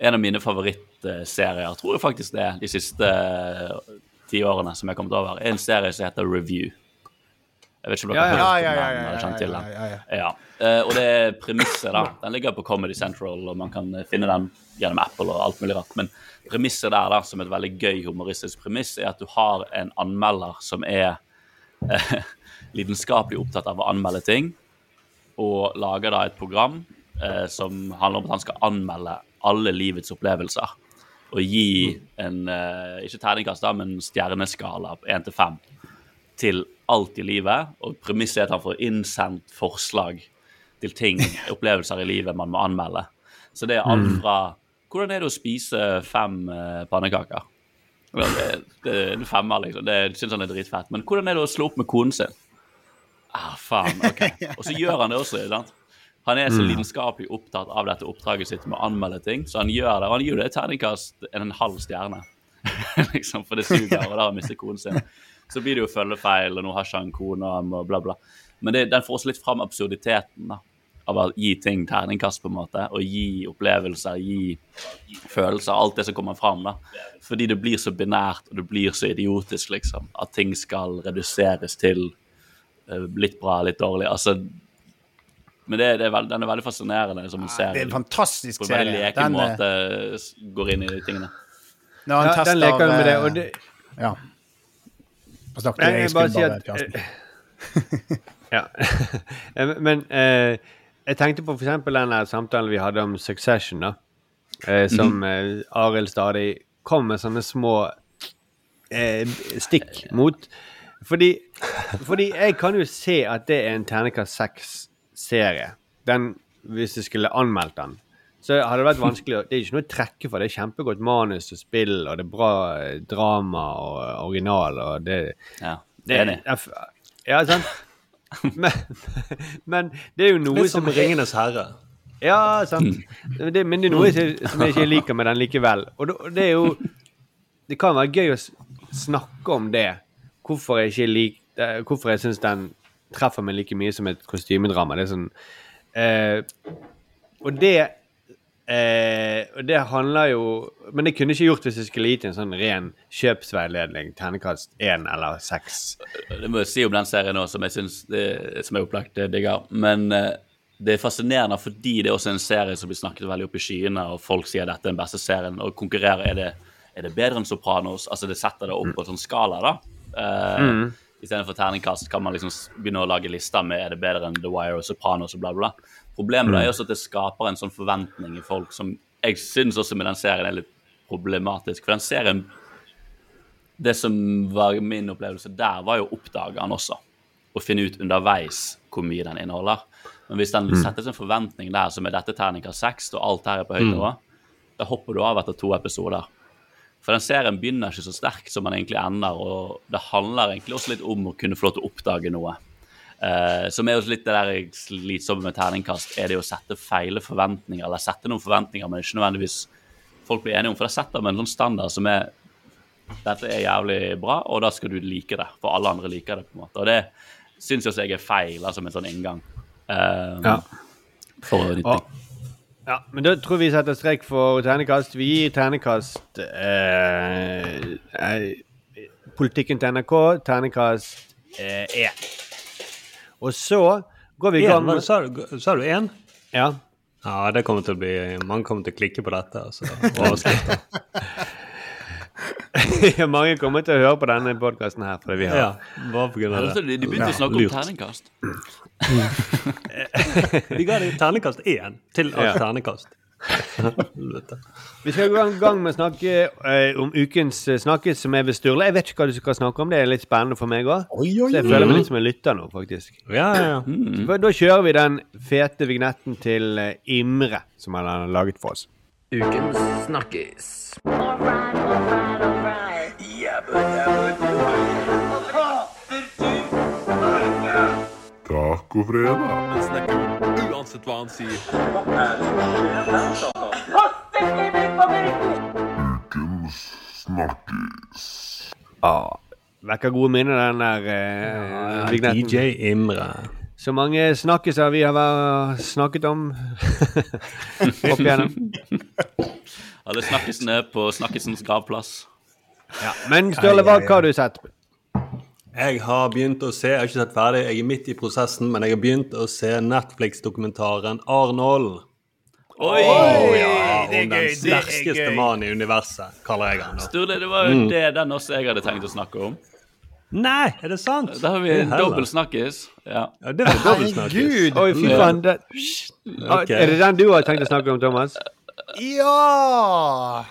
En av mine favorittserier, tror jeg faktisk det er de siste eh, ti årene som jeg har kommet over, er en serie som heter Review. Jeg vet ikke om dere Ja, har hørt Ja, om ja, ja, den kjent til den. ja, ja, Ja. Eh, og det er premisset, da. Den ligger på Comedy Central, og man kan finne den gjennom Apple og alt mulig rart. Men premisset der, da, som et veldig gøy humoristisk premiss, er at du har en anmelder som er eh, lidenskapelig opptatt av å anmelde ting, og lager da et program eh, som handler om at han skal anmelde alle livets opplevelser. Og gi en, eh, ikke terningkast, da, men stjerneskala på 1 til 5 til alt i livet. Og premisset er at han får innsendt forslag til ting, opplevelser i livet man må anmelde. Så det er alt fra Hvordan er det å spise fem eh, pannekaker? Det, det er en femmer, liksom. Det syns han er dritfett. Men hvordan er det å slå opp med konen sin? Ah, faen, ok. Og så gjør han det også. sant? Han er så lidenskapelig opptatt av dette oppdraget sitt med å anmelde ting, så han gjør det. Og han gir det et terningkast en, en halv stjerne. liksom, For det suger, og da har han mistet konen sin. Så blir det jo følgefeil, og nå har ikke han kone, og bla, bla. Men det, den får også litt fram absurditeten da, av å gi ting terningkast, på en måte. Og gi opplevelser, gi følelser, alt det som kommer fram. da. Fordi det blir så binært, og det blir så idiotisk, liksom. At ting skal reduseres til uh, litt bra, litt dårlig. Altså Men det, det er veld, den er veldig fascinerende som en Det er en fantastisk På en veldig leken Den, eh, måte går inn i de tingene. Når han Ja, tester den leker med det, eh, og det Ja. Nå snakket jeg, jeg jeg bare skulle bare at Ja. Eh, Men eh, jeg tenkte på eksempel den samtalen vi hadde om Succession, da. Eh, som eh, Arild stadig kom med sånne små eh, stikk mot. Fordi, fordi jeg kan jo se at det er en terningkast seks-serie. Den, hvis jeg skulle anmeldt den. Så hadde det vært vanskelig Det er ikke noe å trekke for. Det er kjempegodt manus og spill, og det er bra eh, drama og original, og det Ja, det, er det. Ja, sant? Men, men det er jo noe Litt som som Ringenes herre. Ja, sant. Men det, men det er noe som som jeg ikke liker med den likevel. Og det, er jo Det kan være gøy å snakke om det. Hvorfor jeg ikke lik, eh, Hvorfor jeg syns den treffer meg like mye som et kostymedrama. Det er sånn eh, Og det eh, det handler jo Men det kunne jeg ikke gjort hvis jeg skulle gitt en sånn ren kjøpsveiledning. Ternekast én eller seks. Det må jeg si om den serien også, som jeg synes det, som er opplagt digger. Men eh, det er fascinerende fordi det er også en serie som blir snakket veldig opp i skyene, og folk sier dette er den beste serien, og konkurrerer. Er det, er det bedre enn Sopranos? Altså, det setter det opp på en sånn skala, da. Uh, Istedenfor terningkast kan man liksom begynne å lage lister med er det bedre enn The Wire og Sopranos og bla, bla. Problemet mm. er også at det skaper en sånn forventning i folk som jeg syns også med den serien er litt problematisk. For den serien Det som var min opplevelse der, var jo å oppdage den også. Og finne ut underveis hvor mye den inneholder. Men hvis den settes en forventning der som er dette terningkast seks, og alt her er på høyt nivå, da hopper du av etter to episoder. For den serien begynner ikke så sterk som den egentlig ender, og det handler egentlig også litt om å kunne få lov til å oppdage noe. Uh, som er jo litt det der jeg slitsomme med terningkast, er det å sette feile forventninger, eller sette noen forventninger, men ikke nødvendigvis folk blir enige om. For da setter man en sånn standard som er dette er jævlig bra, og da skal du like det. For alle andre liker det. på en måte. Og det syns jeg er feil, altså med en sånn inngang. Uh, Ja. For å nytte. Og- Ja, men da tror vi setter strek for ternekast. Vi gir ternekast eh, eh, Politikken til NRK, ternekast én. Og så går vi i gang med sa du? Sa du én? Ja. Ja, det kommer til å bli Mange kommer til å klikke på dette. Altså. Ja, mange kommer til å høre på denne podkasten her fordi vi har ja, bare på grunn av det. de, begynte å snakke om terningkast. De ga deg terningkast én til alt Ja. terningkast. Vi skal gå i gang med å snakke eh, om ukens eh, snakkes som er ved Sturle. Jeg vet ikke hva du skal snakke om. Det er litt spennende for meg òg. Så jeg føler meg litt som en lytter nå, faktisk. Ja, ja, ja. Så Da kjører vi den fete vignetten til eh, Imre, som han har laget for oss. Ukens snakkis. Tacofredag. Han snakker uansett hva han sier. Ah, vekker gode minner, den der eh, ja, DJ Imre. Så mange snakkiser vi har snakket om opp igjennom. Alle snakkisene på Snakkisens gravplass. Men Sturle, hva har du sett? Jeg har begynt å se, jeg har ikke sett ferdig, jeg er midt i prosessen, men jeg har begynt å se Netflix-dokumentaren Arnold. Oi! Å ja, det er gøy, den er sterkeste mannen i universet, kaller jeg han. Sturle, det var jo det den også jeg hadde tenkt å snakke om. Nei, er det sant? Da har vi Det en dobbel snakkis. Ja. Ja, det var dobbeltsnakk. Gud! Oi, fy faen. Det, Okay. Er det den du har tenkt å snakke om, Thomas? Ja!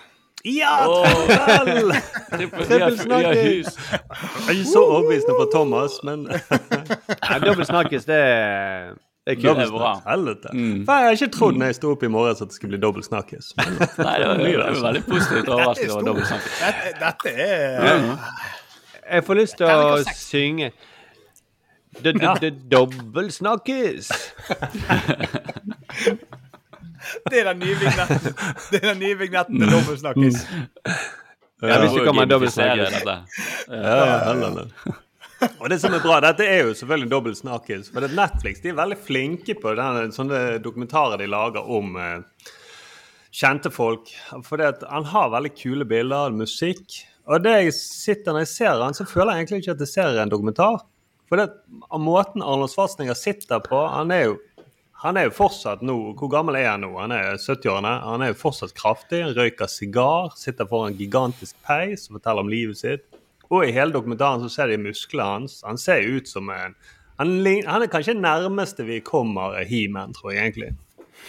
Ja, vel! Er ikke så overbevisende på Thomas, men Ja, Dobbel snakkis, det, er kult. Det er bra. helvete. Mm. Jeg har ikke trodd når jeg sto opp i morges at det skulle bli dobbeltsnakkis. Nei, det var, det var veldig positivt overrasket over dobbel snakkis. Dette, dette er Jeg får lyst til å synge D- d- d- Dobbelsnakkis. Det er den nye vignetten. Det er den nye vignetten til Dobbelsnakkis. Ja, hvis en Gamifisere dobbelsnakkis. dette. Ja, ja, det. Og det som er bra, Dette er jo selvfølgelig dobbel snakkis. For det Netflix de er veldig flinke på denne, sånne dokumentarer de lager om eh, kjente folk. For han har veldig kule bilder, musikk. Og det jeg sitter når jeg ser han, så føler jeg egentlig ikke at jeg ser en dokumentar. For det, måten Arnold Schwarzenegger sitter på Han er jo han er jo fortsatt nå Hvor gammel er han nå? Han er 70-årene. Han er jo fortsatt kraftig. Han røyker sigar, sitter foran en gigantisk peis og forteller om livet sitt. Og i hele dokumentaren så ser de musklene hans. Han ser jo ut som en Han, han er kanskje nærmeste vi kommer He-Man, tror jeg egentlig.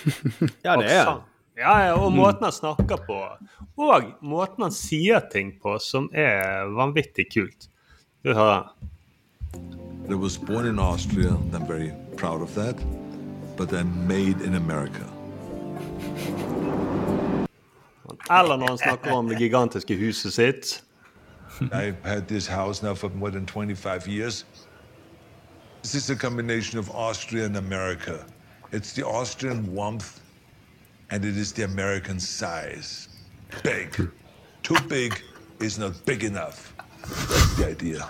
Ja, det er han. Ja, ja, og måten han snakker på. Og måten han sier ting på, som er vanvittig kult. Du hører. I was born in Austria, I'm very proud of that. But I'm made in America. Eller når han snakker om det gigantiske huset sitt. I've had this house now for more than 25 years. This is a combination of Austria and America. It's the Austrian warmth, and it is the American size. Big. Too big is not big enough. That's the idea.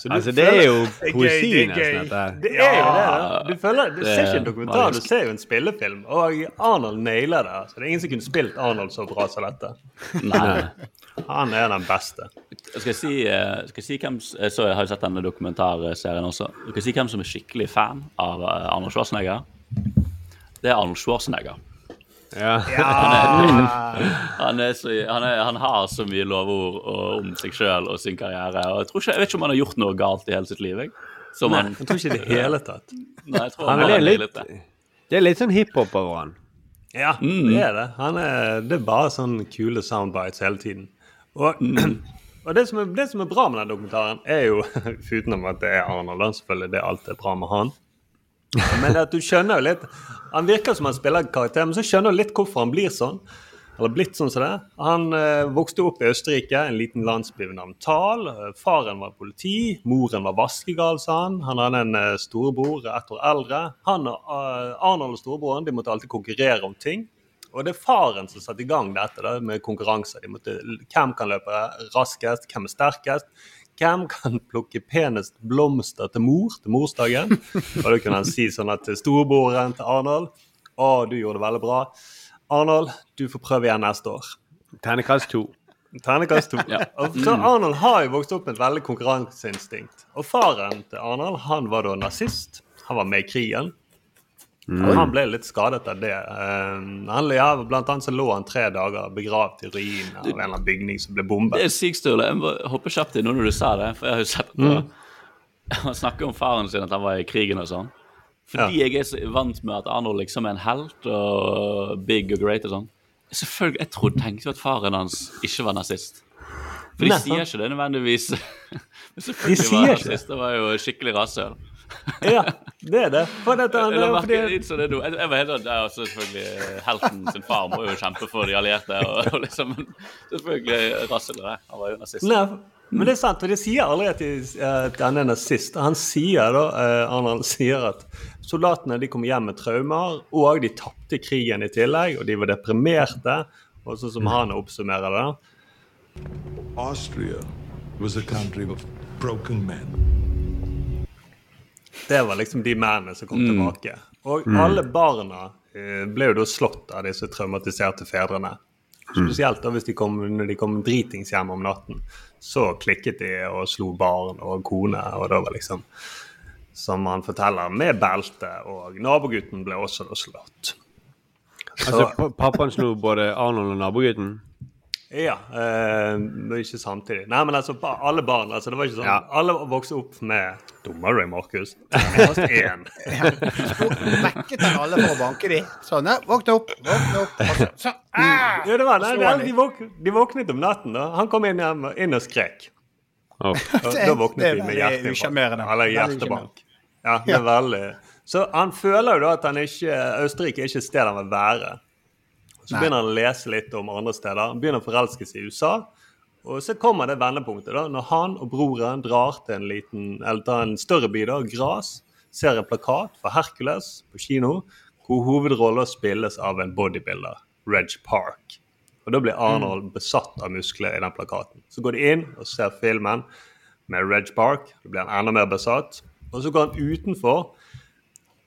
Så du Altså, det er jo er gøy, poesi, det er nesten, dette her. Det er jo det. da. Du, føler, du det ser ikke en dokumentar, du ser jo en spillefilm. Og Arnold nailer det. Så det er ingen som kunne spilt Arnold så bra som dette. Nei. Han er den beste. Skal jeg si, eh, skal jeg si hvem Så jeg har jo sett denne dokumentarserien også. Skal jeg si hvem som er skikkelig fan av eh, Arnold Schwarzenegger? Det er Arnold Schwarzenegger. Ja. Han, er så, han, er, han har så mye lovord og- om seg sjøl og sin karriere. Og jeg, tror ikke, jeg vet ikke om han har gjort noe galt i hele sitt liv. Jeg. Som Nei, han, jeg tror ikke i det hele tatt. nei, jeg tror Han han er litt, litt, det. det er litt sånn hiphop over han. Ja, det er det. Han er, det er bare sånn kule soundbites hele tiden. Og, og det, som er, det som er bra med den dokumentaren, er jo utenom at det er Arnold, selvfølgelig, det er alt er bra med han. Men at du skjønner jo litt Han virker som han spiller karakter, men så skjønner du litt hvorfor han blir sånn. Eller blitt sånn som det. Han eh, vokste opp i Østerrike, en liten landsby ved navn Tal. Faren var politi, moren var vaskegal, sa han. Han hadde en eh, storebror, ett år eldre. Han og eh, Arnold og storebroren de måtte alltid konkurrere om ting. Og det er faren som satte i gang dette da, med konkurranser. De måtte, hvem kan løpe raskest, hvem er sterkest? Hvem kan plukke penest blomster til mor til morsdagen? Og da kunne han si sånn at storebroren til Arnold Å, du gjorde det veldig bra. Arnold, du får prøve igjen neste år. Ternekast to. Ternekast to. Ja. Så Arnold har jo vokst opp med et veldig konkurranseinstinkt. Og faren til Arnold han var da nazist. Han var med i krigen. Og han ble litt skadet av det. Uh, han, ja, blant annet så lå han tre dager begravd i ruiner av en eller annen bygning som ble bombet. Det er sykt, Sturle. Jeg må hoppe kjapt inn nå når du sa det. For jeg har jo sett på Han snakker om faren sin, at han var i krigen og sånn. Fordi jeg er så vant med at Arnold liksom er en helt og big og great og sånn. Selvfølgelig, Jeg trodde, tenkte jo at faren hans ikke var nazist. For de Nei, sier ikke det nødvendigvis. Men De selvfølgelig sier var han nazist. Det var jo skikkelig rasshøl. Ja, det er det. For dette, han, Jeg la fordi, det nå. Jeg, jeg var helt sånn, er også selvfølgelig Helten sin far må jo kjempe for de allierte. Og, og liksom, selvfølgelig rasshøl. det. Han var jo nazist. Nei, men det er sant, og de sier aldri at, de, eh, at han er nazist. Han sier da, eh, Arnold sier at soldatene de kom hjem med traumer, og de tapte krigen i tillegg, og de var deprimerte. Og sånn som han oppsummerer det. Austria was a country of broken men. Det var liksom de mennene som kom Mm. tilbake. Og alle barna eh, ble jo da slått av disse traumatiserte fedrene. Spesielt da hvis de kom, når de kom dritings hjem om natten. Så klikket de og slo barn og kone, og da var liksom Som han forteller, med belte, og nabogutten ble også da slått. Altså, pappaen slo både Arnold og nabogutten? Ja, eh, ikke samtidig. Nei, men altså, alle barn altså, det var ikke sånn, Ja. Alle vokste opp med Dummere, Markus. Terningkast én. Vekket han alle for å banke de? Sånn, ja, våkne opp, våkne opp. Så, så, ah! Ja, det var, nei, Og nei, de, våk, de våknet om natten. da. Han kom inn, hjem, inn og skrek. Oh. Og da våknet de med hjertebank. Eller hjertebank. Ja, det er veldig Så han føler jo da at han ikke, Østerrike er ikke et sted han vil være. Så Nei. begynner han å lese litt om andre steder. Han begynner å forelske seg i USA. Og så kommer det vendepunktet da, når han og broren drar til en liten, eller tar en større by, da, Gras, ser en plakat for Hercules på kino, hvor hovedrollen spilles av en bodybuilder, Reg Park. Og da blir Arnold besatt av muskler i den plakaten. Så går de inn og ser filmen med Reg Park. Da blir han enda mer besatt. Og så går han utenfor.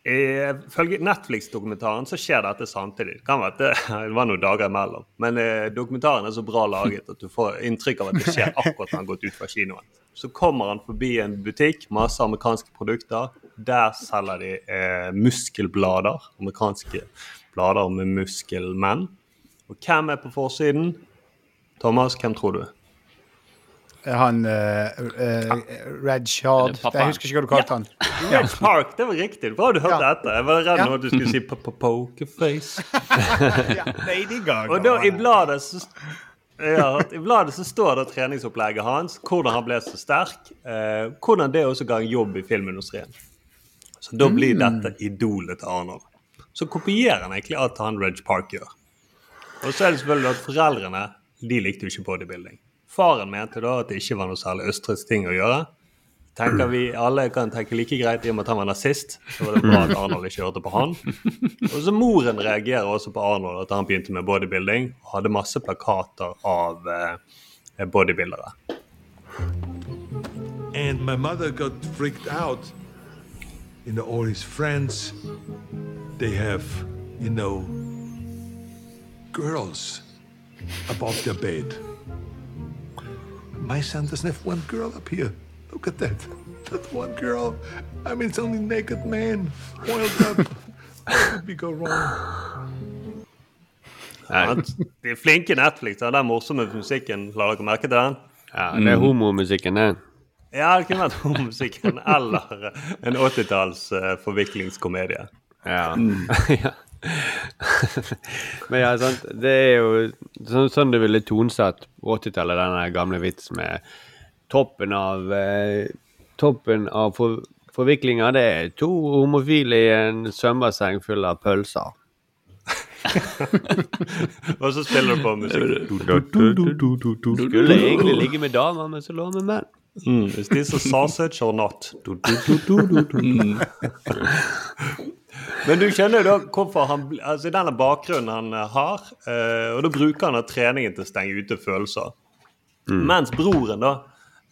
Ifølge Netflix-dokumentaren så skjer dette samtidig. Det kan være at det var noen dager imellom. Men eh, dokumentaren er så bra laget at du får inntrykk av at det skjer akkurat når han har gått ut fra kinoen. Så kommer han forbi en butikk, masse amerikanske produkter. Der selger de eh, muskelblader. Amerikanske blader med muskelmenn. Og hvem er på forsiden? Thomas, hvem tror du? Han uh, Reg Hard. Jeg husker ikke hva du kalte han. Red Park, det var riktig. Bra du hørte Ja. etter. Jeg var redd Ja. nå at du skulle si p- p- pokerface. Ja, Lady Gaga. Og da i bladet så ja, I bladet så står det treningsopplegget hans, hvordan han ble så sterk, eh, hvordan det også ga en jobb i filmindustrien. Så da blir dette idolet til Arnold. Så kopierer han egentlig alt han Reg Park gjør. Og så er det selvfølgelig at foreldrene de likte jo ikke bodybuilding. Faren mente da at det ikke var noe særlig østrigsk ting å gjøre. Tenker vi alle kan tenke like greit i og med at han var nazist. Så var det bra at Arnold ikke hørte på han. Og så moren reagerer også på Arnold at han begynte med bodybuilding. Og hadde masse plakater av eh, bodybuildere. And my mother got freaked out. You know, all his friends, they have, you know, girls above their bed. My son doesn't have one girl up here. Look at that. That one girl. I mean, it's only naked man, oiled up. What could we go wrong? Han- De er flinke Netflix. har Den morsomme musikken. La dere merke til den? Ja, det er homomusikken, det. Ja, det kunne vært homomusikken eller en 80-talls eh, forviklingskomedie. Ja. Ja. Men ja, sant. Det er jo sånn, sånn det ville tonesatt 80-tallet, denne gamle vits med toppen av eh, Toppen av for, forviklinga, det er to homofile i en svømmebasseng full av pølser. Og så spiller du på musikk. Skulle egentlig ligge med damer, men så lå med menn. Mm, is this a sausage or not? Men du skjønner jo da hvorfor han Altså denne bakgrunnen han eh, har, eh, og da bruker han da treningen til å stenge ute følelser. Mens broren da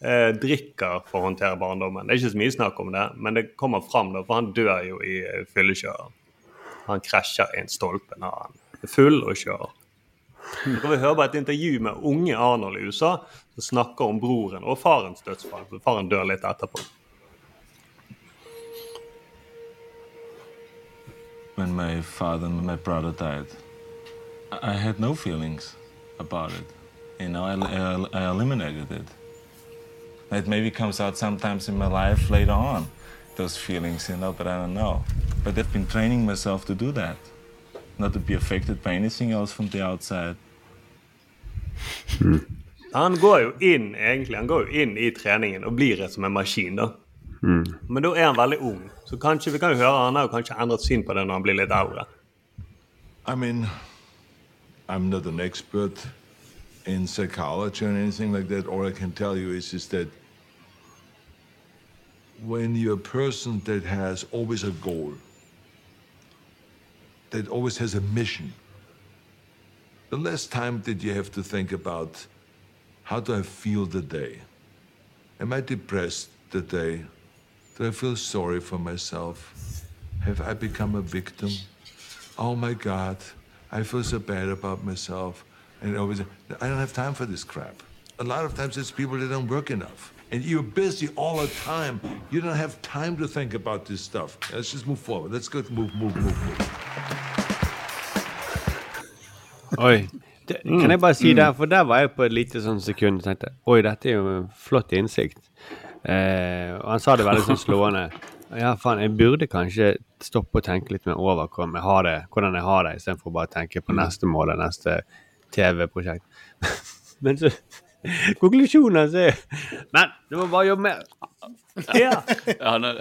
eh, drikker for å håndtere barndommen. Det er ikke så mye snakk om det, men det kommer fram, da, for han dør jo i fyllekjøret. Han krasjer i en stolpe når han er full og kjører. Så vi hører bare et intervju med unge Arnold i USA som snakker om broren og farens dødsfall. Faren dør litt etterpå. When my father and my brother died, I had no feelings about it. You know, I, I, I eliminated it. It maybe comes out sometimes in my life later on, those feelings, you know, but I don't know. But I've been training myself to do that, not to be affected by anything else from the outside. Han går jo inn egentlig, han går jo inn i treningen og blir som en maskin. da. Men da er han veldig ung, så kanskje vi kan høre han har kanskje endret syn på det når han blir litt eldre. I mean, I'm not an expert in psychology or anything like that. All I can tell you is, is that when you're a person that has always a goal, that always has a mission, the less time that you have to think about How do I feel today? Am I depressed today? Do I feel sorry for myself? Have I become a victim? Oh my God, I feel so bad about myself. And always, I don't have time for this crap. A lot of times it's people that don't work enough. And you're busy all the time. You don't have time to think about this stuff. Let's just move forward. Let's go move, move, move, move. Oi. Det, kan jeg bare si der, for der var jeg på et lite sånn sekund og tenkte Oi, dette er jo en flott innsikt. Eh, og han sa det veldig sånn slående. Ja, faen, jeg burde kanskje stoppe og tenke litt mer over hvordan jeg har det, hvordan jeg har det, istedenfor å bare tenke på neste mål og neste TV-prosjekt. Men så Konklusjonen hans er Men du må bare jobbe mer. Ja. Ja, han er,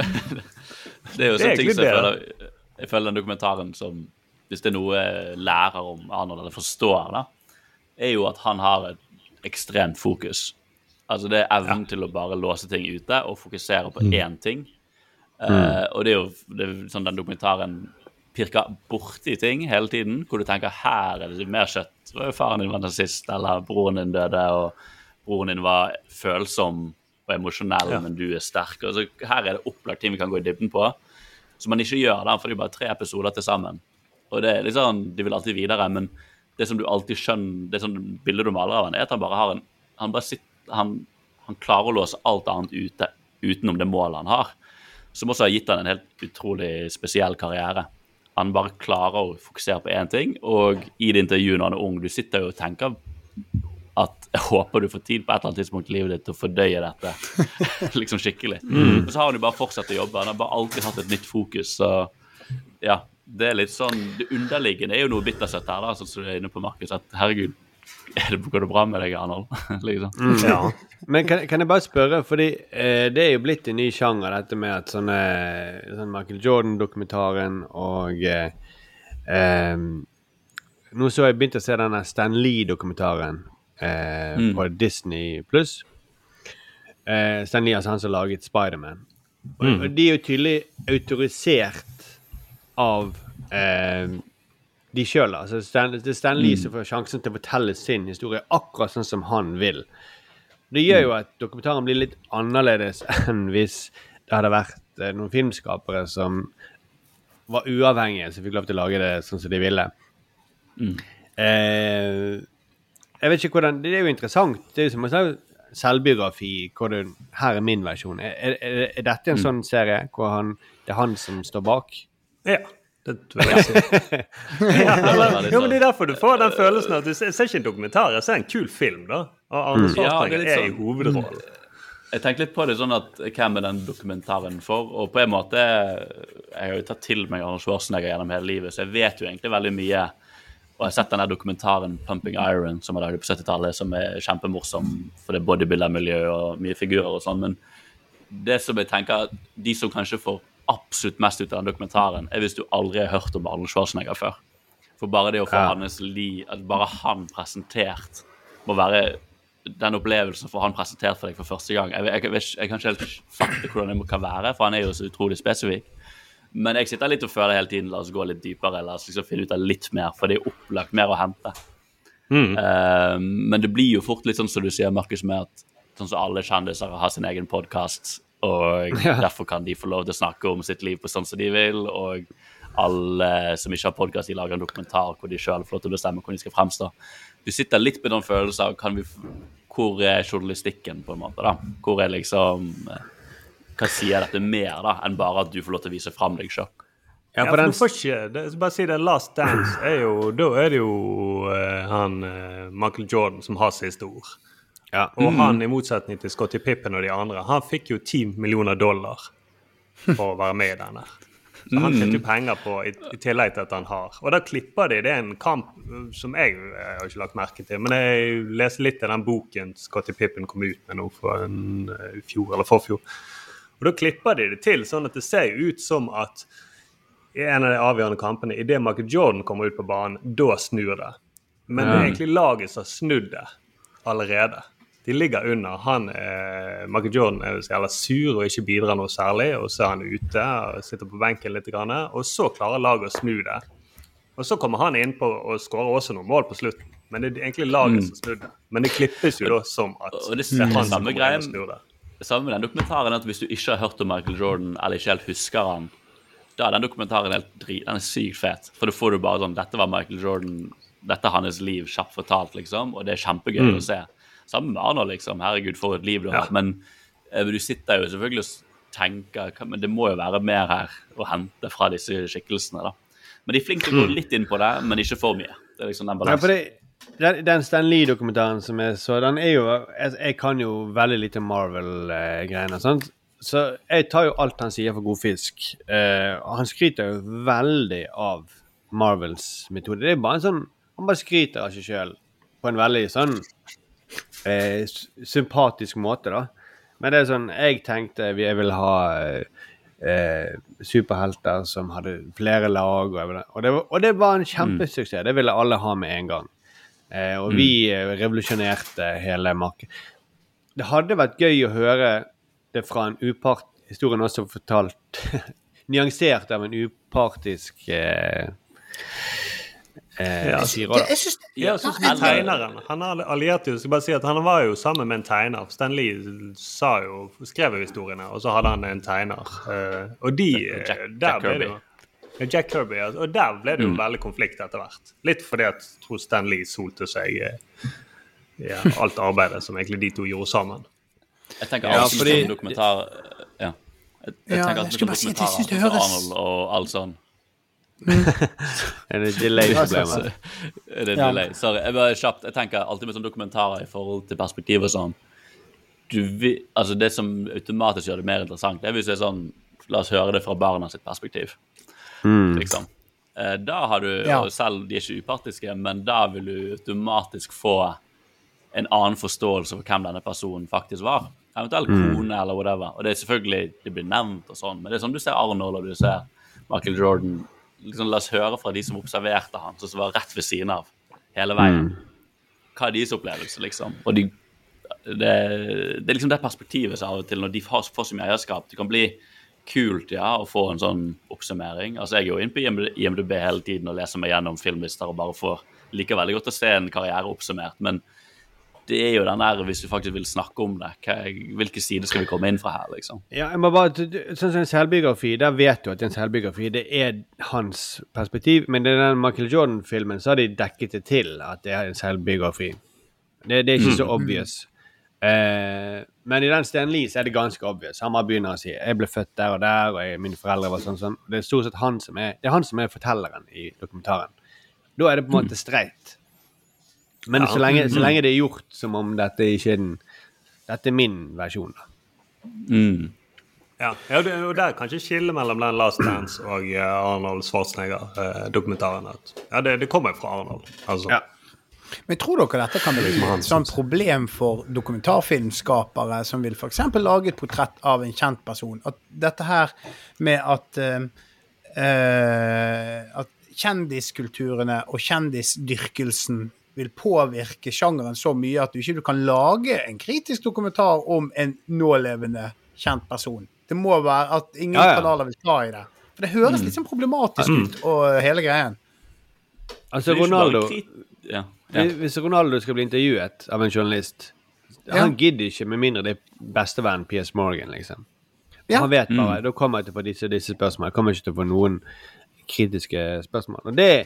det er jo Det sånne ting som jeg føler, jeg føler den dokumentaren som Hvis det er noe jeg lærer om Arnold, eller forstår, da, er jo at han har et ekstremt fokus. Altså det er evnen til å bare låse ting ute og fokusere på én ting. Uh, og det er jo det er sånn den dokumentaren pirker borti ting hele tiden, hvor du tenker her er det mer kjøtt. Det var jo faren din var nazist, eller broren din døde, og broren din var følsom og emosjonell, Ja. men du er sterk. Og så her er det opplagt ting vi kan gå i dybden på, som man ikke gjør der, for det er bare tre episoder til sammen. Og det er sånn, De vil alltid videre, men det som du alltid skjønner, det som bildet du maler av han er at han bare har en Han bare sitter, han, han klarer å låse alt annet ute utenom det målet han har. Som også har gitt han en helt utrolig spesiell karriere. Han bare klarer å fokusere på én ting, og i det intervjuet når han er ung, du sitter jo og tenker at jeg håper du får tid på et eller annet tidspunkt i livet ditt til å fordøye dette liksom skikkelig. Mm. Og så har han jo bare fortsatt å jobbe. Han har bare alltid hatt et nytt fokus. Så ja, det er litt sånn Det underliggende er jo noe bittersøtt her, da, sånn som du er inne på, Markus. At herregud, er går det bra med deg, Arnold? liksom. Mm. Ja. Men kan, kan jeg bare spørre, fordi eh, det er jo blitt en ny sjanger, dette med at sånne sånn Michael Jordan-dokumentaren og eh, eh, Nå så jeg begynte å se denne Stan Lee-dokumentaren eh, Mm. på Disney pluss. Eh, Stan Lee, altså han som laget Spiderman. Og, Mm. og de er jo tydelig autorisert av eh, de sjøl. Altså Stan, det er Stan Lee som får sjansen til å fortelle sin historie akkurat sånn som han vil. Det gjør jo at dokumentaren blir litt annerledes enn hvis det hadde vært eh, noen filmskapere som var uavhengige, som fikk lov til å lage det sånn som de ville. Eh, jeg vet ikke hvordan Det er jo interessant. Det er jo som en sånn selvbiografi. Det, her er min versjon. Er, er, er dette en Mm. sånn serie hvor han, det er han som står bak? ja. Det tror jeg ikke. ja, jo, men Det er derfor du får den følelsen at du ser, ser ikke en dokumentar, jeg ser en kul film. da. Og Arne Ja, er er i sånn- hovedrollen. Jeg tenker litt på det sånn at hvem er den dokumentaren for? Og på en måte Jeg har jo tatt til meg Arne Schwarzenegger gjennom hele livet, så jeg vet jo egentlig veldig mye. Og jeg har sett den der dokumentaren 'Pumping Iron' som er laget på 70-tallet, som er kjempemorsom, for det er bodybuilder-miljø og mye figurer og sånn. Men det som jeg tenker de som kanskje får absolutt mest ut av den dokumentaren, er hvis du aldri har hørt om Arnold Schwarzenegger før. For bare det å få Ja. hans li, at bare han presentert må være den opplevelsen for han presentert for deg for første gang. Jeg, jeg, jeg, jeg kan ikke helt fatte hvordan det kan være, for han er jo så utrolig spesifikk. Men jeg sitter litt og føler hele tiden la oss gå litt dypere, la oss liksom finne ut av litt mer, for det er opplagt mer å hente. Mm. Uh, men det blir jo fort litt sånn som du sier, Markus, med at sånn som alle kjendiser har sin egen podkast, og Ja. derfor kan de få lov til å snakke om sitt liv på sånn som de vil, og alle som ikke har podkast, lager en dokumentar hvor de sjøl får lov til å bestemme hvordan de skal fremstå. Du sitter litt med den følelsen av kan vi, hvor er journalistikken, på en måte, da? Hvor er liksom eh, Hva sier dette mer, da, enn bare at du får lov til å vise fram deg sjøl? Ja, for du får ikke, det, bare si det, Last Dance er jo Da er det jo uh, han uh, Michael Jordan som har siste ord. Ja. Og han, i motsetning til Scotty Pippen og de andre, han fikk jo 10 millioner dollar for å være med i denne. Så han tjente jo penger på, i, i tillegg til at han har. Og da klipper de. Det er en kamp som jeg, jeg har ikke lagt merke til. Men jeg leser litt av den boken Scotty Pippen kom ut med nå for en uh, fjor eller forfjor. Og da klipper de det til sånn at det ser jo ut som at i en av de avgjørende kampene, idet Michael Jordan kommer ut på banen, da snur det. Men det er egentlig laget som har snudd det allerede. De ligger under. Han, eh, Michael Jordan er så jævla sur og ikke bidrar noe særlig. Og så er han ute og sitter på benken litt. Grann, og så klarer laget å snu det. Og så kommer han innpå og skårer også noen mål på slutten. Men det er egentlig laget som snudde. Men det klippes jo da som at Og det det er han samme greien det. Samme med den dokumentaren at hvis du ikke har hørt om Michael Jordan, eller ikke helt husker han, da er den dokumentaren helt drit, den er sykt fet. For da får du bare sånn Dette var Michael Jordan, dette er hans liv, kjapt fortalt, liksom. Og det er kjempegøy Mm. å se. Sammen med Arnold, liksom. Herregud, for et liv du har Ja. Men eh, du sitter jo selvfølgelig og tenker Men det må jo være mer her å hente fra disse skikkelsene, da. Men de er flinke til å gå litt inn på det, men ikke for mye. Det er liksom den balansen. Ja, det, den, Stan Lee-dokumentaren som jeg så, den er jo Jeg, jeg kan jo veldig lite Marvel-greiene. sant? Så jeg tar jo alt han sier for god fisk. Uh, han skryter jo veldig av Marvels metode. Det er bare en sånn Han bare skryter av seg sjøl på en veldig sånn eh, sympatisk måte, da. Men det er sånn Jeg tenkte jeg ville ha eh, superhelter som hadde flere lag, og, og, det, var- og det var en kjempesuksess. Det ville alle ha med en gang. Eh, og vi eh, revolusjonerte hele markedet. Det hadde vært gøy å høre det fra en upart Historien også fortalt nyansert av en upartisk eh, eh, Ja. sier da. Jeg synes, Ja, sånn som tegneren. Han allierte jo, skal bare si at han var jo sammen med en tegner. Stan Lee sa jo, skrev jo historiene, og så hadde han en tegner. Eh, og de eh, Jack- der Jack ble det jo Jack Kirby, ja. Og der ble det jo veldig konflikt etter hvert. Litt fordi at jeg tror Stan Lee solte seg eh, ja, alt arbeidet som egentlig de to gjorde sammen. Jeg tenker Ja, fordi- på dokumentar Ja. Jeg, jeg Ja, tenker jeg alltid skulle bare si at jeg synes det høres- Arnold og alt sånn. Er det delay-problemet? Er det Ja. delay? Sorry. Jeg bare kjapt, jeg tenker alltid med sånne dokumentarer i forhold til perspektiv og sånn. Du altså Det som automatisk gjør det mer interessant, det er hvis det er sånn La oss høre det fra barna sitt perspektiv. Liksom. Eh, Da har du, Ja. og selv de er ikke upartiske, men da vil du automatisk få en annen forståelse for hvem denne personen faktisk var. Eventuelt kone eller whatever. Og det er selvfølgelig, det blir nevnt og sånn, men det er som du ser Arnold og du ser Michael Jordan. Liksom, la oss høre fra de som observerte han, som var rett ved siden av hele veien. Hva er deres opplevelse, liksom? Og de, det, det er liksom det perspektivet som av og til, når de får, får så mye eierskap. Det kan bli kult ja, å få en sånn oppsummering. Altså, Jeg er jo inne på IMDb hele tiden og leser meg gjennom filmlister og bare får liker veldig godt å se en karriere oppsummert, men det er jo den der, hvis du faktisk vil snakke om det, hva, hvilke sider skal vi komme inn fra her, liksom? Ja, jeg må bare, sånn som en selvbiografi, der vet du at en selvbiografi det er hans perspektiv, men i den Michael Jordan-filmen så har de dekket det til at det er en selvbiografi. Det, det er ikke så obvious. Eh, men i den Stan Lee så er det ganske obvious. Han bare begynner å si 'jeg ble født der og der', og jeg, 'mine foreldre var sånn sånn'. Det er stort sett han som er, det er han som er fortelleren i dokumentaren. Da er det på en måte streit. Men så, lenge, så lenge det er gjort som om dette ikke er den Dette er min versjon, da. Mm. Ja, ja det, og der kanskje skille mellom den Last Dance og eh, Arnold Schwarzenegger-dokumentaren. ja, det, det kommer fra Arnold. Altså. Ja. Men tror dere dette kan bli et sånt problem for dokumentarfilmskapere som vil f.eks. lage et portrett av en kjent person? At dette her med at uh, eh, At kjendiskulturene og kjendisdyrkelsen vil påvirke sjangeren så mye at du ikke kan lage en kritisk dokumentar om en nålevende kjent person. Det må være at ingen Ja, ja. kanaler vil ta i det. For det høres litt sånn problematisk ut, og hele greien. Altså, Ronaldo Ja. ja. Hvis- Ronaldo skal bli intervjuet av en journalist Ja. Han gidder ikke med mindre det er bestevennen P.S. Morgan, liksom. Ja. Han vet bare Da kommer jeg til å få disse disse spørsmålene. Jeg kommer ikke til å få noen kritiske spørsmål. Og det er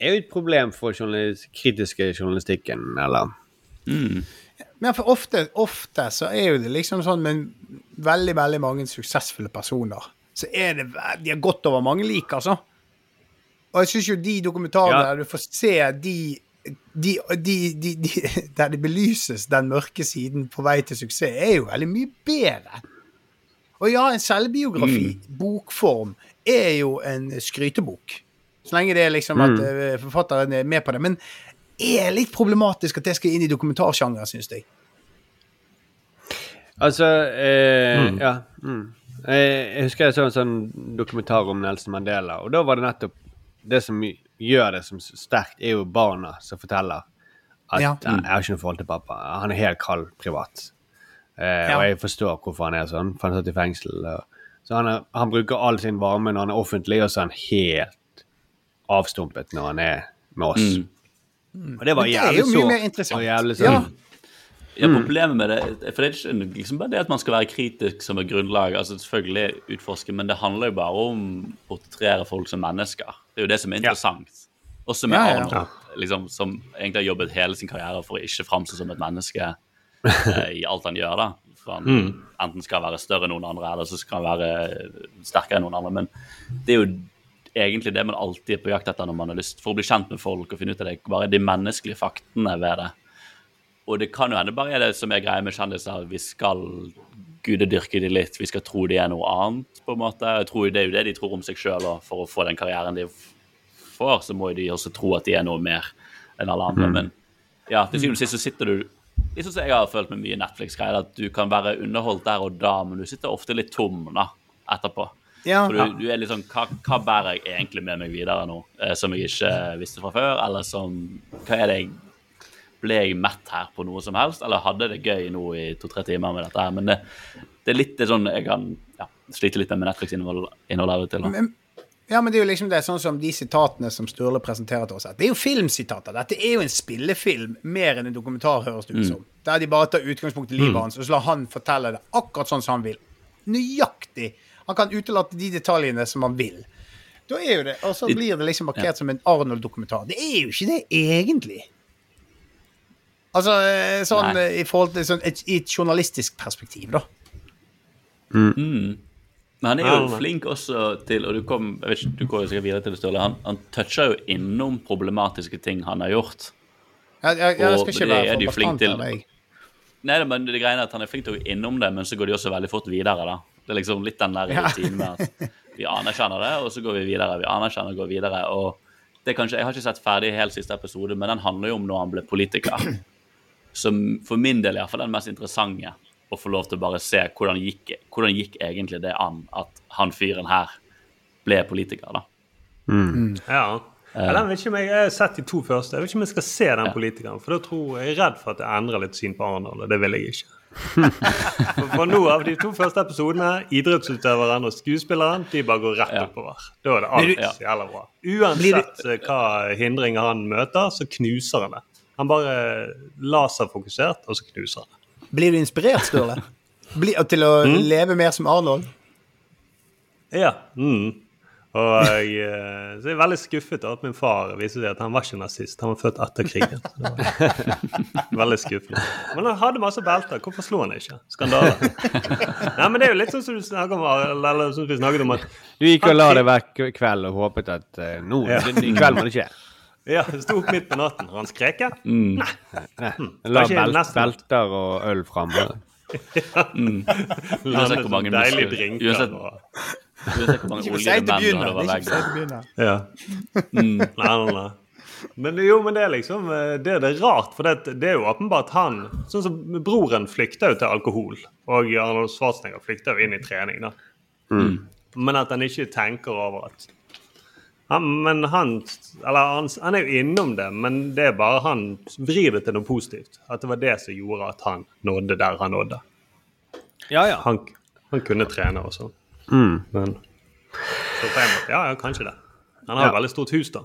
jo et problem for journalist, kritiske journalistikken, eller Men for ofte, ofte så er jo det liksom sånn med veldig, veldig mange suksessfulle personer, så er det De har gått over mange lik, altså. Og jeg syns jo de dokumentarene Ja. der du får se de de, de, de, de, Der det belyses den mørke siden på vei til suksess, er jo veldig mye bedre. Og ja, en selvbiografi, bokform, er jo en skrytebok. Så lenge det er liksom at mm. forfatteren er med på det. Men er litt problematisk at det skal inn i dokumentarsjangeren, syns jeg. Altså eh, Ja. Mm. Jeg, jeg husker jeg så en sånn dokumentar om Nelson Mandela, og da var det nettopp Det som gjør det som sterkt, er jo barna som forteller at Ja. mm. 'Jeg har ikke noe forhold til pappa. Han er helt kald privat'. Eh, Ja. Og jeg forstår hvorfor han er sånn, for han satt i fengsel. Og, så han, er, han bruker all sin varme når han er offentlig, og så er han helt avstumpet når han er med oss. Mm. Og det var Men det er jævlig jo mye mer interessant. og jævlig Ja. sånn Ja, problemet med det For det er ikke liksom bare det at man skal være kritisk som et grunnlag. altså Selvfølgelig utforske, men det handler jo bare om å portrettere folk som mennesker. Det er jo det som er interessant. Også med Ja, ja, ja. Arnold, liksom, som egentlig har jobbet hele sin karriere for å ikke framstå som et menneske eh, i alt han gjør. da. For han Mm. enten skal være større enn noen andre, eller så skal han være sterkere enn noen andre. Men det er jo egentlig det man alltid er på jakt etter når man har lyst for å bli kjent med folk og finne ut av det, bare de menneskelige faktene ved det. Og det kan jo hende bare er det som er greia med kjendiser. Vi skal gudedyrke de litt. Vi skal tro de er noe annet, på en måte. Jeg tror Det er jo det de tror om seg sjøl, og for å få den karrieren de får, så må jo de også tro at de er noe mer enn alle andre. Men ja, til syvende og sist så sitter du Litt sånn som jeg har følt med mye Netflix-greier, at du kan være underholdt der og da, men du sitter ofte litt tom da, etterpå. Ja. For du, du er litt sånn hva, hva bærer jeg egentlig med meg videre nå, eh, som jeg ikke visste fra før? Eller som Hva er det jeg Ble jeg mett her på noe som helst, eller hadde det gøy nå i to-tre timer med dette her? Men det, det er litt sånn jeg kan ja, slite litt med Netflix-innhold av og til. Men, ja, men det er jo liksom det, sånn som de sitatene som Sturle presenterer til oss her. Det er jo filmsitater. Dette er jo en spillefilm mer enn en dokumentar, høres det ut som. Der de bare tar utgangspunkt i livet Mm. hans, og så lar han fortelle det akkurat sånn som han vil. Nøyaktig. Han kan utelate de detaljene som han vil. Da er jo det, Og så blir det liksom markert som en Arnold-dokumentar. Det er jo ikke det egentlig. Altså eh, sånn Nei. eh, i forhold til sånn, et, i et journalistisk perspektiv, da. Mm. Men han er jo Ja, flink også til Og du kom jeg vet ikke, du går jo sikkert videre til det, Ståle. Han, han toucher jo innom problematiske ting han har gjort. Jeg, jeg, jeg skal ikke være for flink bastant av meg. Nei, men det greiene er at han er flink til å gå innom det, men så går de også veldig fort videre. da. Det er liksom litt den der Ja. rutinen med at vi anerkjenner det, og så går vi videre. Vi anerkjenner og går videre. og det er kanskje, Jeg har ikke sett ferdig helt siste episode, men den handler jo om når han ble politiker. Som for min del iallfall den mest interessante. Å få lov til å bare se hvordan gikk, hvordan gikk egentlig det an at han fyren her ble politiker, da. Ja. Ja, den vet ikke om jeg, jeg har sett de to første. Jeg vet ikke om jeg skal se den politikeren. For da tror jeg er redd for at jeg endrer litt syn på Arendal, og det vil jeg ikke. For, for nå av de to første episodene, idrettsutøveren og skuespilleren, de bare går rett Ja. oppover. Da er det alt du- jævla bra. Uansett eh, hva hindringer han møter, så knuser han det. Han bare laserfokusert, og så knuser han det. Blir du inspirert, Sturle? Bli, til å Mm. leve mer som Arnold? Ja. Mm. Og jeg, eh, så jeg er veldig skuffet over at min far viser seg at han var ikke nazist. Han var født etter krigen. Så det var veldig skuffende. Men han hadde masse belter. Hvorfor slo han ikke? Skandale. Nei, men det er jo litt sånn som du snakket om, eller som vi snakket om at Du gikk og la deg hver kveld og håpet at uh, nå Ja. I kveld må det skje. Ja, det sto opp midt på natten. Har han skreket? Mm. Nei. La belt, belter og øl framme. Uansett Landet hvor mange muskler- uansett- og- Uansett hvor mange Ikke for seint å begynne. Det er over ikke veggen. begynne. Ja. Nei, nei, nei. Men jo, men det er liksom eh, Det, det er rart, for det, det er jo åpenbart han Sånn som broren flykta jo til alkohol, og Arnold Schwarzenegger flykta jo inn i trening, da. Men at han ikke tenker over at han, Men han Eller han, han er jo innom det, men det er bare han vrir det til noe positivt. At det var det som gjorde at han nådde der han nådde. Ja, ja. Han, han kunne trene og sånn. Mm. Men Så på en måte, ja, ja, kanskje det. Han har Ja. veldig stort hus, da.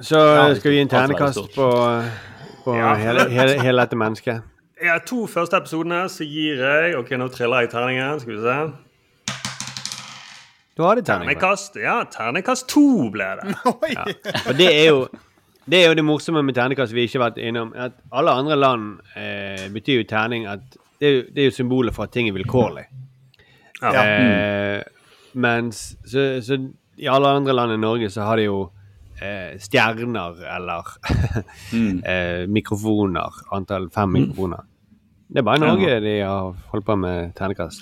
Så skal vi gi en ternekast på, på Ja. hele, hele, hele dette mennesket. Ja, to første episodene så gir jeg Ok, nå triller jeg terningen. Skal vi se. Du hadde terning. vel? Ternekast ja, ternekast to ble det. Ja. Og det er jo det er jo det morsomme med terningkast vi ikke har vært innom. At alle andre land eh, betyr jo terning at det er jo, det er jo symbolet for at ting er vilkårlig. Ja. Eh, mens så, så i alle andre land i Norge så har de jo eh, stjerner eller eh, mikrofoner. Antall fem mikrofoner. Det er bare i Norge de har holdt på med ternekast.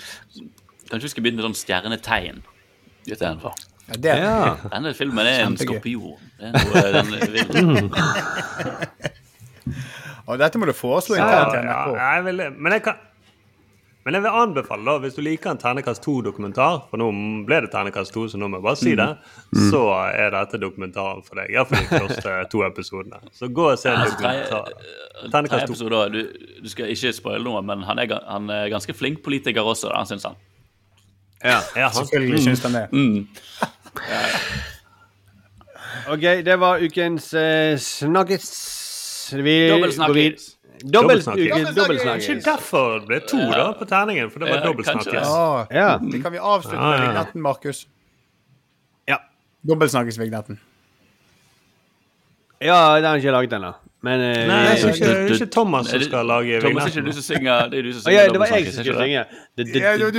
Kanskje vi skal begynne med sånn stjernetegn istedenfor. Ja, det, Ja. Denne filmen er en skorpion. Det er noe den vil. Og dette må du foreslå Ja, til ja, jeg vil, men jeg kan men jeg vil anbefale, da, hvis du liker en Ternekast 2-dokumentar For nå ble det Ternekast 2, så nå må jeg bare si det. Så er dette dokumentaren for deg. Iallfall de første to episodene. Så gå og se en Altså, tredje- dokumentar. Ternekast 2. episode, du, du skal ikke spoile noe, men han er, han er ganske flink politiker også, da, syns han. Ja, han, Selvfølgelig syns han det. Mm. OK, det var ukens uh, snakkes. Vi går vid- snakkes. Dobbel Dobbelsnakkes. ukens dobbelsnakkes. Ikke derfor det ble to, da, på terningen. For det var Ja, dobbeltsnakkes. kanskje. Ja. Ja. Det kan vi avslutte med vignetten, Markus. Ja. Dobbeltsnakkes-vignetten. ja, den har ikke laget ennå. Men eh, Nei, det er ikke, det er ikke Thomas som skal lage vignetten. Thomas, er ikke du som synger Det er du som synger ja, det var jeg som dobbeltsnakkes, skulle synge. D- d- Ja, det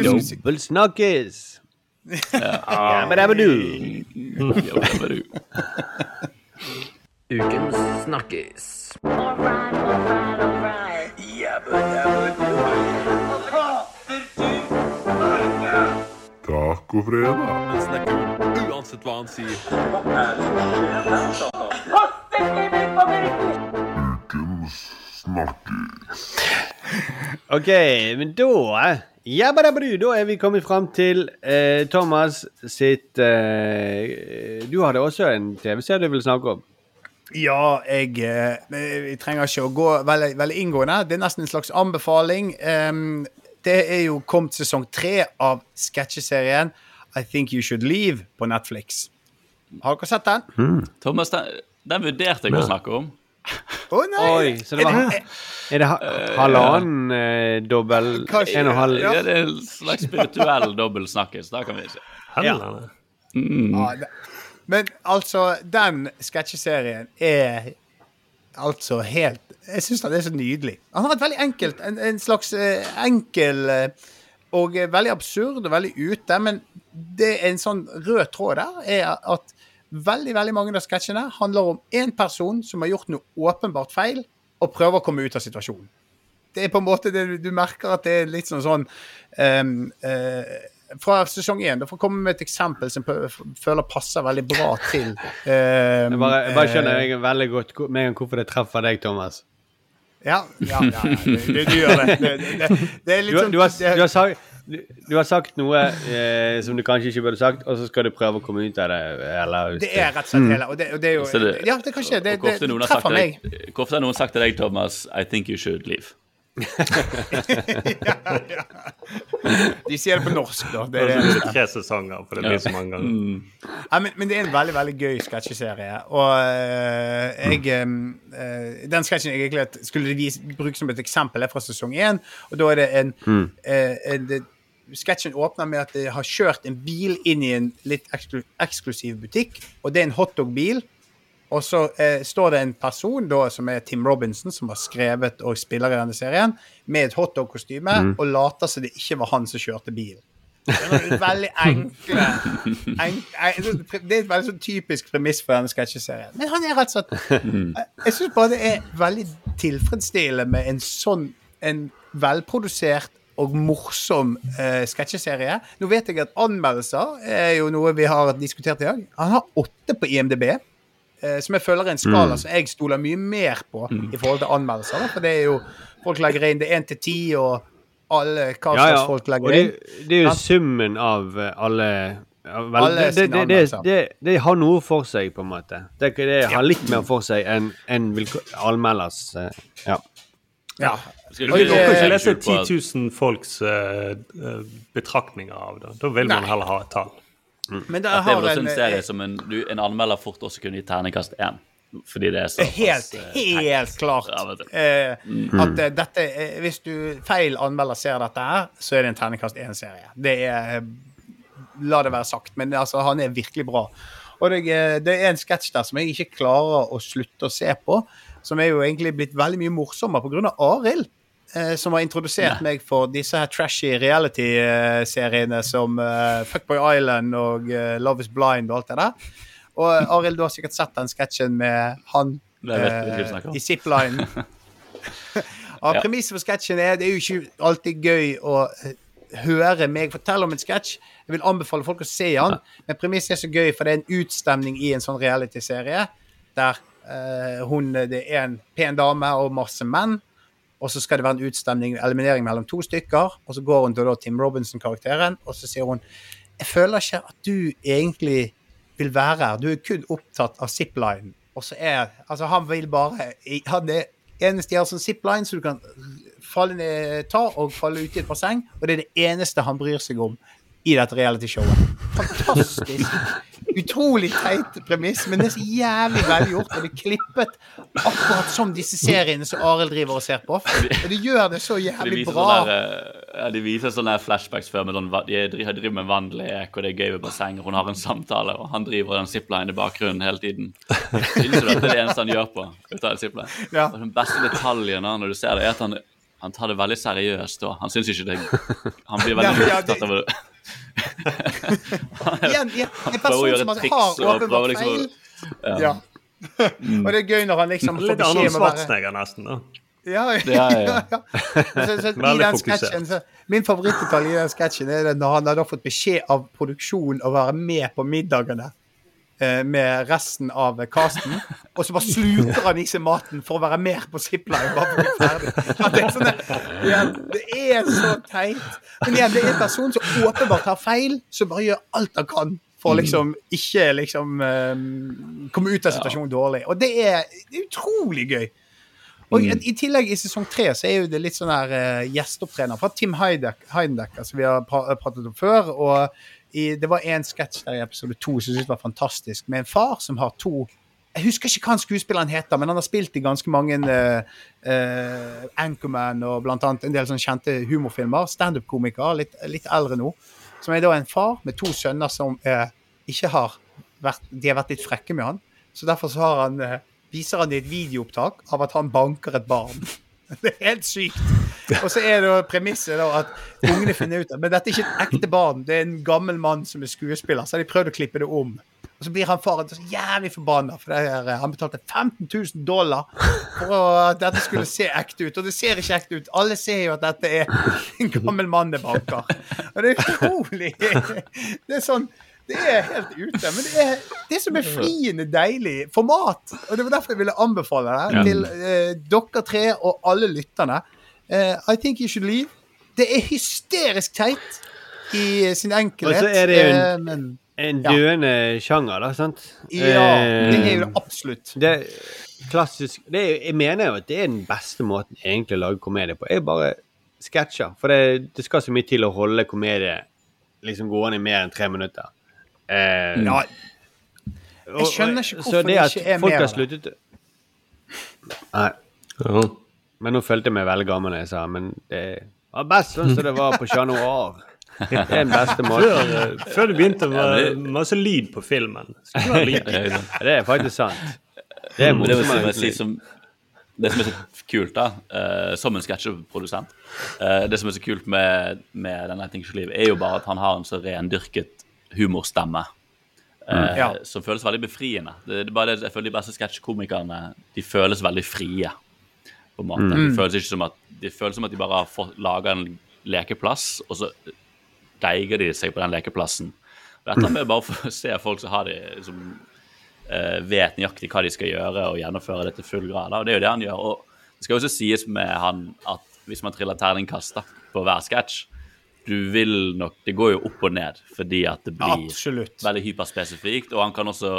Ukens snakkis. OK, men da Jabbadabadu, da er vi kommet fram til eh, Thomas sitt eh, Du hadde også en TV-serie du ville snakke om. Ja, jeg jeg, Vi trenger ikke å gå veldig, veldig inngående. Det er nesten en slags anbefaling. Um, det er jo kommet sesong tre av sketsjeserien I Think You Should Leave på Netflix. Har dere sett den? Thomas, den, den vurderte jeg å snakke om. Å nei! Oi, så det var Er det ha, halvannen eh, dobbel Kanskje, En og halv Ja, det er en slags spirituell dobbeltsnakkis. Da kan vi si. Helvete. Ja, det, men altså, den sketsjeserien er altså helt Jeg syns den er så nydelig. Han har et veldig enkelt En, en slags eh, enkel eh, og veldig absurd og veldig ute, men det er en sånn rød tråd der er at veldig veldig mange av sketsjene handler om én person som har gjort noe åpenbart feil, og prøver å komme ut av situasjonen. Det er på en måte det du, du merker at det er litt sånn sånn um, eh, Fra sesong én. Da får jeg komme med et eksempel som jeg føler passer veldig bra til um, Jeg bare, jeg bare skjønner eh, jeg veldig godt med en gang hvorfor det treffer deg, Thomas. Ja, ja, ja, du, du, du gjør det. Det, det, det er Du, litt sånn du, har, du, har, sagt, du, du har sagt noe eh, som du kanskje ikke burde sagt, og så skal du prøve å komme ut av det. Eller, Det er rett og slett hele og det, og det er jo, det- Ja, det kan skje. Det, det treffer meg. hvorfor hvor ofte har noen sagt til deg, Thomas, I think you should leave? De sier det på norsk, da. Det er det. det tre sesonger, for det blir så mange ganger. Ja, men, men det er en veldig veldig gøy sketsjeserie. Og uh, jeg uh, Den sketsjen jeg egentlig skulle vis, bruke som et eksempel, er fra sesong én. Og da er det en, eh, en det, Sketsjen åpner med at de har kjørt en bil inn i en litt eksklusiv butikk, og det er en hotdog-bil. Og så eh, står det en person da, som er Tim Robinson, som har skrevet og spiller i denne serien, med et hotdog-kostyme, og later som det ikke var han som kjørte bilen. Det er veldig enkle en, en, Det er et veldig sånn typisk premiss for denne sketsjeserien. Men han er rett og slett jeg syns bare det er veldig tilfredsstillende med en sånn en velprodusert og morsom eh, sketsjeserie. Nå vet jeg at anmeldelser er jo noe vi har diskutert i dag. Han har åtte på IMDb. Eh, Som jeg føler er en skala som jeg stoler mye mer på i forhold til anmeldelser. da, For det er jo Folk legger inn det er én til ti, og alle hva Ja, slags ja. folk Og legger det, inn. det er jo summen av eh, alle ja, vel, Alle det, det, det, det, det, det har noe for seg, på en måte. Det, det har litt mer for seg enn en allmelders eh, Ja. Ja. Skal Du ikke lese skjul 10 000 folks eh, betraktninger av det. Da vil man Nei. heller ha et tall. Men det At det er vel en, en serie som en, du, en anmelder fort også kunne gi terningkast én. Fordi det er så Helt, helt klart. Ja. Eh, at eh, dette eh, Hvis du feil anmelder ser dette her, så er det en terningkast én-serie. Det er La det være sagt. Men altså, han er virkelig bra. Og det, eh, det er en sketsj der som jeg ikke klarer å slutte å se på. Som er jo egentlig blitt veldig mye morsommere pga. Arild. Eh, som har introdusert meg for disse her trashy reality-seriene som eh, Fuckboy Island og eh, Love Is Blind og alt det der. Og Arild, du har sikkert sett den sketsjen med han eh, i zipline. ja. Premisset for sketsjen er Det er jo ikke alltid gøy å eh, høre meg fortelle om en sketsj. Jeg vil anbefale folk å se den, men premisset er så gøy, for det er en utstemning i en sånn reality-serie der Uh, hun Det er en pen dame og masse menn. Og så skal det være en utstemning, eliminering mellom to stykker. Og så går hun til Tim Robinson-karakteren, og så sier hun Jeg føler ikke at du egentlig vil være her. Du er kun opptatt av zipline. Og så er Altså, han vil bare Han er eneste gjør som zipline, så du kan falle ned, ta og falle ut i et basseng. Og det er det eneste han bryr seg om i dette realityshowet. fantastisk. Utrolig teit premiss, men det er så jævlig velgjort. Og det er klippet akkurat som disse seriene som Arild driver og ser på. Og det gjør det så jævlig de bra. sånne, der, eh, ja, de viser sånne flashbacks før med sånn, de driver med vannlek, og det er gøy ved bassenget. Hun har en samtale, og han driver den zipline i bakgrunnen hele tiden. Synes du at det er det eneste han gjør på? ut av en zipline? Ja. Og den beste detaljen når du ser det, er at han, han tar det veldig seriøst. Og Han synes ikke det Han blir veldig Ja, ja, det- opptatt av det. Igjen, igjen, en person som har åpenbart liksom feil. Ja. Ja. Og det er gøy når han liksom får beskjed om å være Schwarzenegger, nesten. da. Ja, ja, Ja, ja, ja. ja. Så, så, i Veldig den fokusert. så, min favorittdetalj i den sketsjen er det når han har fått beskjed av produksjonen å være med på middagene med resten av casten, og så bare sluker han i seg maten for å være mer på zipline. Bare for å bli ferdig. Det, er sånn, ja, det er så teit. Men igjen, det er en person som åpenbart har feil, som bare gjør alt han kan for å liksom ikke liksom eh, komme ut av situasjonen dårlig. Og det er, utrolig gøy. Og i, i tillegg i sesong tre så er jo det litt sånn her uh, gjesteopptrener fra Tim Heideck, som vi har pra pratet om før. Og i, det var en sketsj der i episode to som jeg syntes var fantastisk, med en far som har to Jeg husker ikke hva skuespilleren heter, men han har spilt i ganske mange uh, uh, Anchorman og blant annet en del sånn kjente humorfilmer. Standup-komiker, litt, litt eldre nå. Som er da en far med to sønner som uh, ikke har vært De har vært litt frekke med han. Så derfor så har han viser han i et videoopptak av at han banker et barn. Det er helt sykt. Og så er det premisset da at ungene finner ut at Men dette er ikke et ekte barn, det er en gammel mann som er skuespiller. Så har de prøvd å klippe det om. Og så blir han faren så jævlig forbanna, for det er, han betalte 15 000 dollar for at dette skulle se ekte ut. Og det ser ikke ekte ut. Alle ser jo at dette er en gammel mann det banker. Og det er utrolig Det er sånn det er helt ute. Men det er, det er så befriende deilig format. Og det var derfor jeg ville anbefale det til eh, dere tre og alle lytterne. Eh, I think you should leave. Det er hysterisk teit i sin enkelhet. Og så er det jo eh, en, men en ja. døende sjanger, da, sant? Ja, det er jo Eh, det absolutt. Det er klassisk det er, Jeg mener jo at det er den beste måten egentlig å lage komedie på. Er bare sketsjer. For det, det skal så mye til å holde komedie liksom gående i mer enn tre minutter. Eh, Ja, jeg skjønner ikke hvorfor det det ikke er folk mer at av det. sluttet Nei. Men nå følte jeg meg veldig gammel jeg sa men det var best sånn som det var på Chat Noir. Det er den beste måten. Før, eh, før det begynte å være masse lyd på filmen. Lyd. Det er faktisk sant. Det er det, morsommere som, det som er så kult, da, eh, som en sketsjeprodusent eh, Det som er så kult med, med denne Think Liv, er jo bare at han har en så rendyrket humorstemme. eh, Mm. Ja. Som føles veldig befriende. Det, det bare jeg føler De beste sketsjkomikerne De føles veldig frie. på en måte. Mm. Det føles ikke som at De føles som at de bare har laga en lekeplass, og så deiger de seg på den lekeplassen. Dette med bare for å se folk som har de, som uh, vet nøyaktig hva de skal gjøre, og gjennomføre det til full grad. Og det er jo det han gjør. Og det skal også sies med han at hvis man triller terningkast på hver sketsj du vil nok Det går jo opp og ned fordi at det blir Absolutt. veldig hyperspesifikt. Og han kan også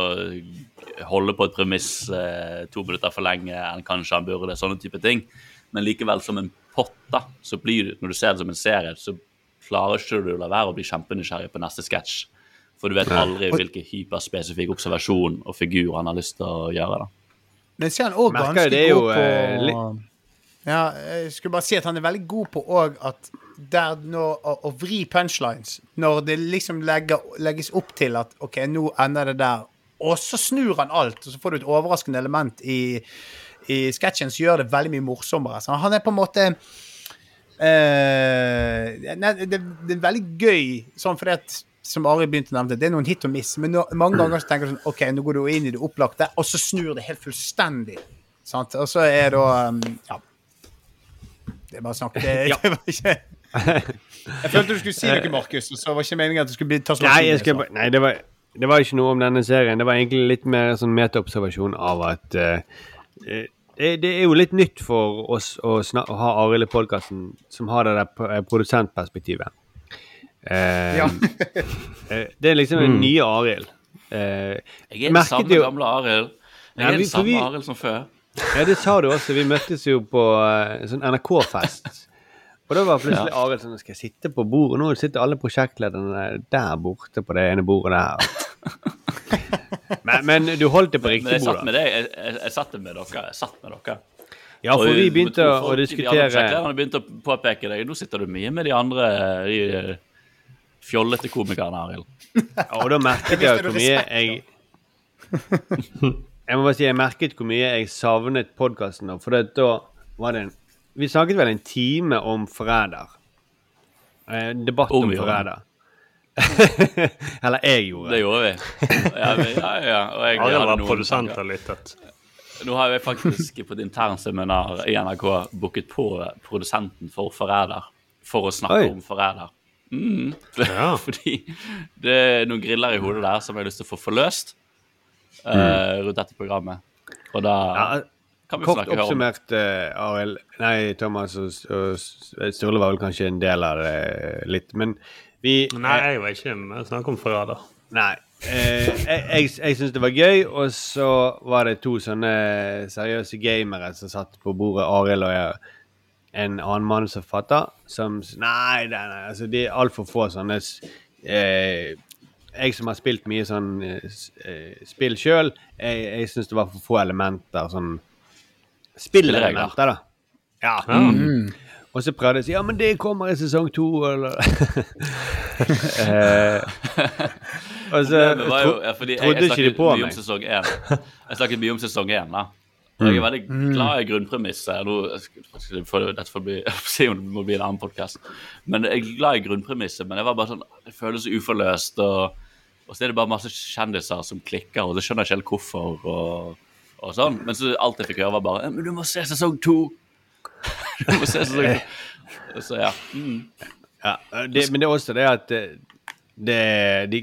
holde på et premiss eh, to minutter for lenge enn kanskje han burde. Sånne type ting. Men likevel, som en pott, da, så blir du, når du ser det som en serie, så klarer ikke du å la være å bli kjempenysgjerrig på neste sketsj. For du vet aldri hvilken hyperspesifikk observasjon og figur han har lyst til å gjøre. da. Men så er han òg ganske jo, god på eh, Ja, jeg skulle bare si at han er veldig god på òg at der nå å, å vri punchlines Når det liksom legger, legges opp til at OK, nå ender det der, og så snur han alt, og så får du et overraskende element i, i sketsjen som gjør det veldig mye morsommere. Så han er på en måte eh, nei, det, det er veldig gøy, sånn fordi at som Ari begynte å nevne, det er noen hit og miss. Men nå, mange ganger så tenker du sånn OK, nå går du inn i det opplagte, og så snur det helt fullstendig. Sant? Og så er da um, Ja. Det er bare snakk. Det, det var ikke Jeg følte du skulle si noe, Markus, og så var ikke meningen at du skulle bli ta Nei, jeg skal, nei det, var, det var ikke noe om denne serien. Det var egentlig litt mer sånn metaobservasjon av at eh, eh, det, det er jo litt nytt for oss å, å ha Arild i podkasten som har det der eh, produsentperspektivet. Eh, Ja. eh, det er liksom den nye Arild. Eh, Jeg er den samme jo- gamle Arild. Jeg Ja, er vi- den for vi- samme Arild som før. Ja, det sa du også. Vi møttes jo på uh, en sånn NRK-fest. Og da var plutselig Arild sånn Skal jeg sitte på bordet? Nå sitter alle prosjektlederne der borte på det ene bordet der. Men, men du holdt det på riktig bord, da. jeg, jeg, jeg satt med dere. Jeg satt med dere. Ja, for Og vi begynte å De diskutere prosjektlederne begynte å påpeke deg. Nå sitter du mye med de andre de eh, fjollete komikerne, Arild. Ja, og da merket jeg hvor mye jeg Jeg må bare si jeg merket hvor mye jeg savnet podkasten. For det, da var det en Vi snakket vel en time om Forræder. En debatt Om om, Forræder. Eller jeg gjorde. Det gjorde vi. Ja, vi- ja, ja. Og jeg Arild var produsent og lyttet. Nå har jeg faktisk på et internseminar i NRK booket på produsenten for Forræder for å snakke Oi. om Forræder. Mm. Ja. Fordi det er noen griller i hodet der som jeg har lyst til å få forløst eh, Mm. rundt dette programmet. Og da vi Kort oppsummert, uh, Arild Nei, Thomas og, og Sturle var vel kanskje en del av det litt, men vi Nei, jeg var ikke med å snakke om forræder. Nei. Eh, jeg jeg, jeg syns det var gøy, og så var det to sånne seriøse gamere som satt på bordet, Arild og jeg, en annen manusforfatter, som Nei, nei, nei altså, de er altfor få sånne eh, Jeg som har spilt mye sånn eh, eh, spill sjøl, jeg, jeg syns det var for få elementer sånn Spillelementer, da. Ja. Mm. Og så prøvde jeg å si ja, men det kommer i sesong to, eller eh, Og så jo, ja, trodde jeg ikke de på meg. sesong én. Jeg snakket mye om sesong én, da. Og jeg er veldig Mm. glad i grunnpremisset. Dette får bli, det må bli en annen podkast. Men jeg er glad i grunnpremisset. Men jeg var bare sånn, det føles så uforløst. Og, og så er det bare masse kjendiser som klikker, og så skjønner jeg ikke helt hvorfor. Og, og sånn. Men så alt jeg fikk høre, var bare Men du må se sesong to! du må se sesong to. Så, ja. Mm. Ja, det, men det er også det at det, det de,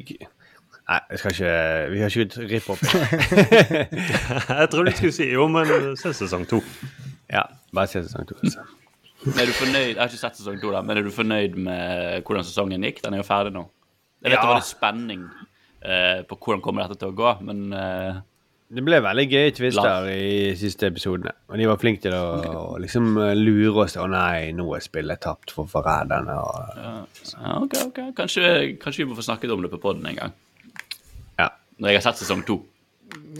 Nei, jeg skal ikke Vi har ikke ripp opp. jeg tror du skulle si jo, men se sesong to. Ja, bare se sesong to. Er du fornøyd, Jeg har ikke sett sesong to, men er du fornøyd med hvordan sesongen gikk? Den er jo ferdig nå. Jeg vet Ja. det var litt spenning uh, på hvordan kommer dette til å gå, men eh, Det ble veldig gøye twister i siste episodene. Og de var flinke til å liksom lure oss til Å nei, nå er spillet tapt for forræderne. Og... ja, ja, ok, ok. Kanskje, kanskje vi må få snakket om det på poden en gang. Ja. Når jeg har sett sesong to.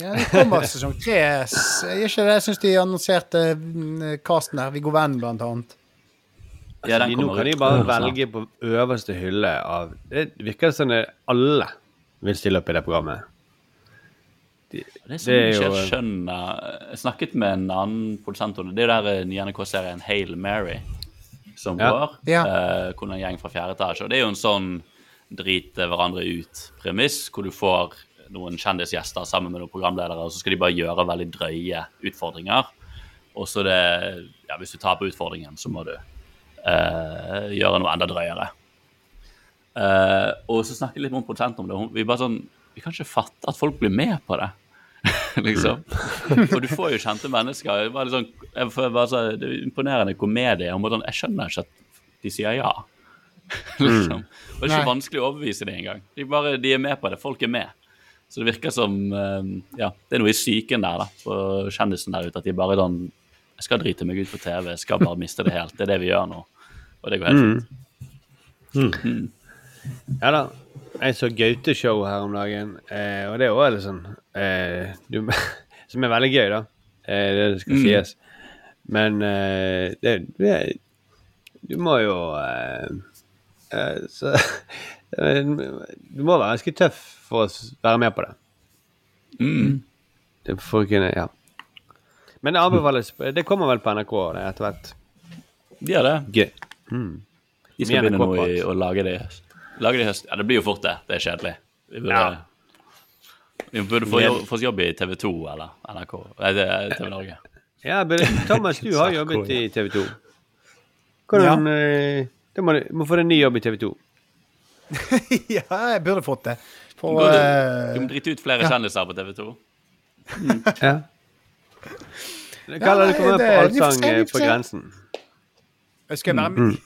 Ja, det kommer sesong tre. Jeg, ikke det? Jeg syns de annonserte mm, casten her. Viggo Venn, blant annet. Ja, den kommer. nå kan de bare velge på øverste hylle av Det virker som det alle vil stille opp i det programmet. De, Det er som jeg ikke jeg skjønner Jeg snakket med en annen produsent om det. Det er der eh, nye NRK-serien Hail Mary som Ja. går. Ja. Uh, hvor det er en gjeng fra fjerde etasje. Og det er jo en sånn drite hverandre ut-premiss, hvor du får noen kjendisgjester sammen med noen programledere, og så skal de bare gjøre veldig drøye utfordringer. Og så det Ja, hvis du taper utfordringen, så må du uh, gjøre noe enda drøyere. Uh, og så snakket jeg litt med en produsent om det. hun- Vi bare sånn Vi kan ikke fatte at folk blir med på det. liksom. Og du får jo kjente mennesker. Det, var litt sånn, jeg får bare så, det er imponerende komedie. og sånn, Jeg skjønner ikke at de sier ja. liksom. Og det er ikke Nei. vanskelig å overbevise dem engang. De, bare, de er med på det. Folk er med. Så det virker som eh, Ja, det er noe i psyken der, da, på kjendisen der ute, at de bare sånn Jeg skal drite meg ut på TV, jeg skal bare miste det helt. Det er det vi gjør nå. Og det går helt Mm. fint. Mm. Ja da. Jeg så Gaute-show her om dagen, eh, og det er òg litt sånn eh, du, Som er veldig gøy, da. Eh, det skal Mm. sies. Men eh, det, det Du må jo eh, eh, så, Du må være ganske tøff for å være med på det. Mm. det får kunne, ja. Men det anbefales Det kommer vel på NRK etter hvert. De gjør det. Gøy. Mm. De skal begynne nå i å lage det i høst. Lage det i høst. Ja, det blir jo fort det. Det er kjedelig. Vi burde, Ja. vi burde få, jobb, få jobb i TV 2 eller NRK. Nei, det er TV Norge. Ja, men Thomas, du har jobbet i TV 2. Hvordan ja. da må du må få deg en ny jobb i TV 2. ja, jeg burde fått det. På, eh, Du, du må drite ut flere ja. kjendiser på TV 2. Ja. Kaller du kommer det- på allsang eh, på grensen? Jeg skal være Mm. med.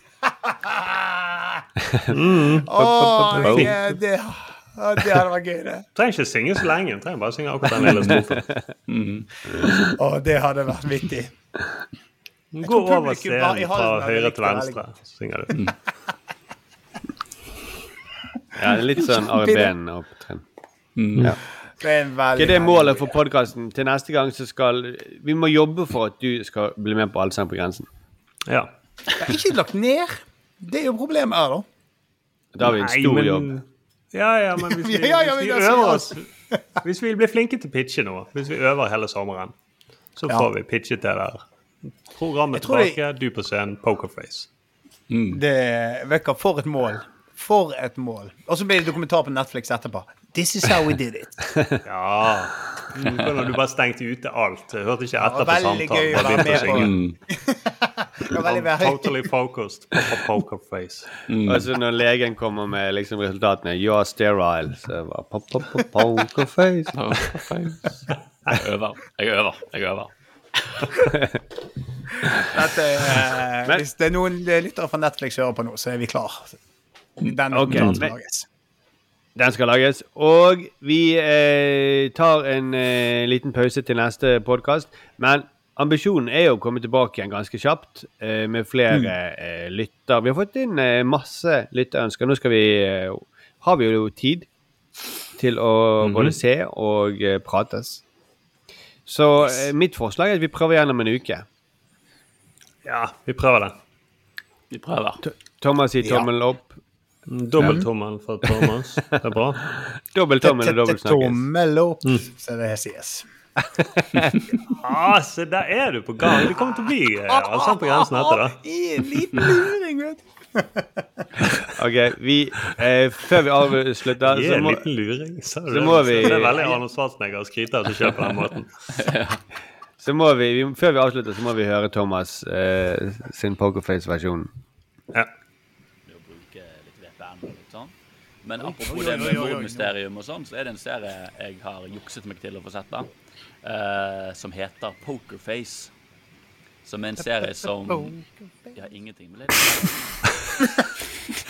Mm. Åh, jeg, det, det hadde vært gøy, det. Trenger ikke synge så lenge. Trenger bare synge akkurat den lille strofen. Mm. oh, det hadde vært vittig. Gå over scenen fra høyre til venstre, så synger du. Ja, det er litt sånn Ari Behn-opptreden. Ja. Det er det er målet for podkasten. Til neste gang så skal Vi må jobbe for at du skal bli med på Allsang på grensen. Ja. Det er ikke lagt ned. Det er jo problemet her, da. Da har vi en stor men- jobb. Ja, ja, men hvis vi, Ja, ja, hvis vi øver oss Hvis vi blir flinke til å pitche nå, hvis vi øver hele sommeren, så Ja. får vi pitchet det der. Programmet Jeg det- du på scenen, pokerface. Det vekker For et mål. For et mål. Og så blir det dokumentar på Netflix etterpå. This is how we did it. Ja. Mm, Når du bare stengte ute alt. Jeg hørte ikke etter på veldig gøy å være med på. Det var veldig. totally focused på poker face. Mm. Altså når legen kommer med liksom resultatene You are sterile. Så bare pop, pop, pop, poker face. Jeg øver. Jeg øver. Jeg øver. Dette, eh, hvis det er noen lyttere fra Netflix hører på nå, så er vi klar. Den okay. lages. Den skal lages. Og vi eh, tar en eh, liten pause til neste podkast. Men ambisjonen er jo å komme tilbake igjen ganske kjapt eh, med flere eh, lytter. Vi har fått inn eh, masse lytterønsker. Nå skal vi, eh, har vi jo tid til å både se og eh, prates. Så eh, mitt forslag er at vi prøver gjennom en uke. Ja, vi prøver det. Vi prøver. Thomas sier Ja. opp. Dobbelttommel for Thomas. Det er bra. Dobbeltommel og dobbeltsnakkes. Tommel opp, så det sies. Ah, se, der er du på gang. Du kommer til å bli altså, på grensen etter det. En liten luring, vet du. Ok, vi eh, Før vi avslutter, så må, liten luring. så så det? må vi- Det er veldig Arne Schwarzenegger å skryte av seg selv på den måten. så må vi, vi Før vi avslutter, så må vi høre Thomas eh, sin Pokerface-versjon. Ja. å bruke litt VPN og litt sånn. Men apropos det med mordmysterium og sånn, så er det en serie jeg har jukset meg til å få sett, da. Uh, som heter Pokerface. Som er en serie som Ja, ingenting med det.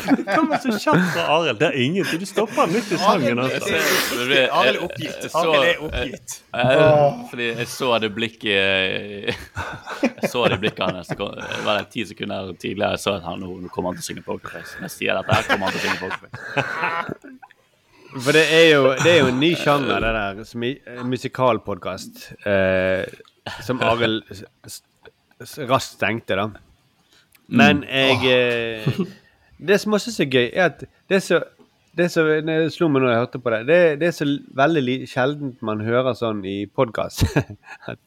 Det kommer så kjapt fra Arild. Det er ingenting. Du stopper midt i sangen. Arild er oppgitt. Arild er oppgitt. Eh, Fordi jeg så det blikket Jeg så det blikket hans. Det var ti sekunder tidligere jeg så at han nå kommer han til å synge Pokerface. Når jeg sier dette, her kommer han til å synge Pokerface. For det er jo, det er jo en ny sjanger, det der. som eh, Musikalpodkast. Eh, som Arild raskt stengte, da. Men jeg eh, Det som også er så gøy, er at det så det så, slo meg når jeg hørte på det. Det, det er så veldig sjeldent man hører sånn i podkast. at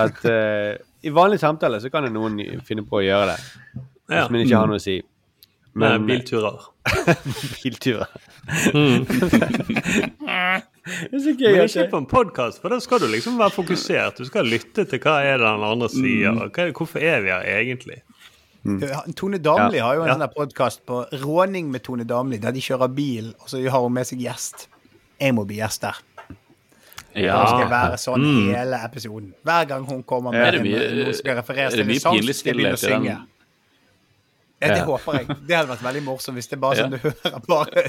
at uh, i vanlige samtaler så kan noen finne på å gjøre det. Ja. Hvis man ikke har noe å si. Med bilturer. bilturer. Mm. det er så gøy. Men ikke på en podkast, for da skal du liksom være fokusert. Du skal lytte til hva er det den andre sier. og Hva er, hvorfor er vi her egentlig? Mm. Tone Damli Ja. har jo en Ja. sånn podkast på råning med Tone Damli, der de kjører bil, og så har hun med seg gjest. Jeg må bli gjest der. Ja. Det skal være sånn hele episoden. Hver gang hun kommer med Er det mye- en- noe som skal refereres er til en sang, skal jeg begynne å synge. den? Ja, det håper jeg. Det hadde vært veldig morsomt hvis det bare sånn du hører bare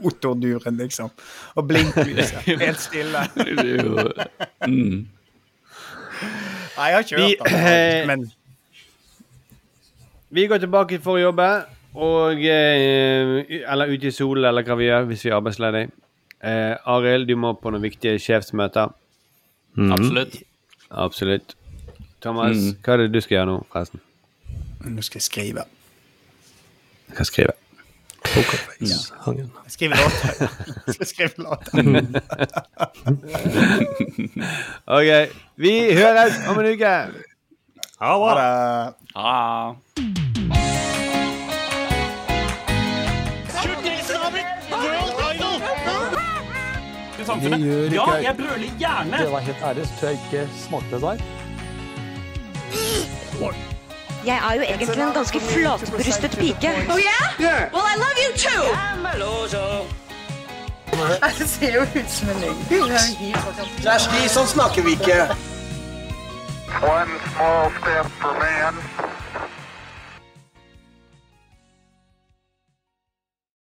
motorduren, liksom. Og blinklyset. Helt stille. Mm. Nei, jeg har ikke Vi- hørt det, men Vi går tilbake for å jobbe, og eh, Eller ute i solen, eller hva vi gjør hvis vi er arbeidsledige. Eh, Arild, du må på noen viktige sjefsmøter. Absolutt. Absolutt. Thomas, Mm. hva er det du skal gjøre nå, forresten? nå skal jeg skrive. Hva skrive. Pokerface-sangen. Ja. Jeg skal skrive låter. OK. Vi høres om en uke. Ha det. Ha det. det. Ah. Ja, jeg brøler gjerne! Det var helt ærlig, så tror jeg ikke smakte der. Jeg er jo egentlig en ganske flatbrystet pike. Oh yeah? Well, I love you too. Det ser jo ut som en løgn. Det er Kjersti, sånn snakker vi ikke. One small step for man,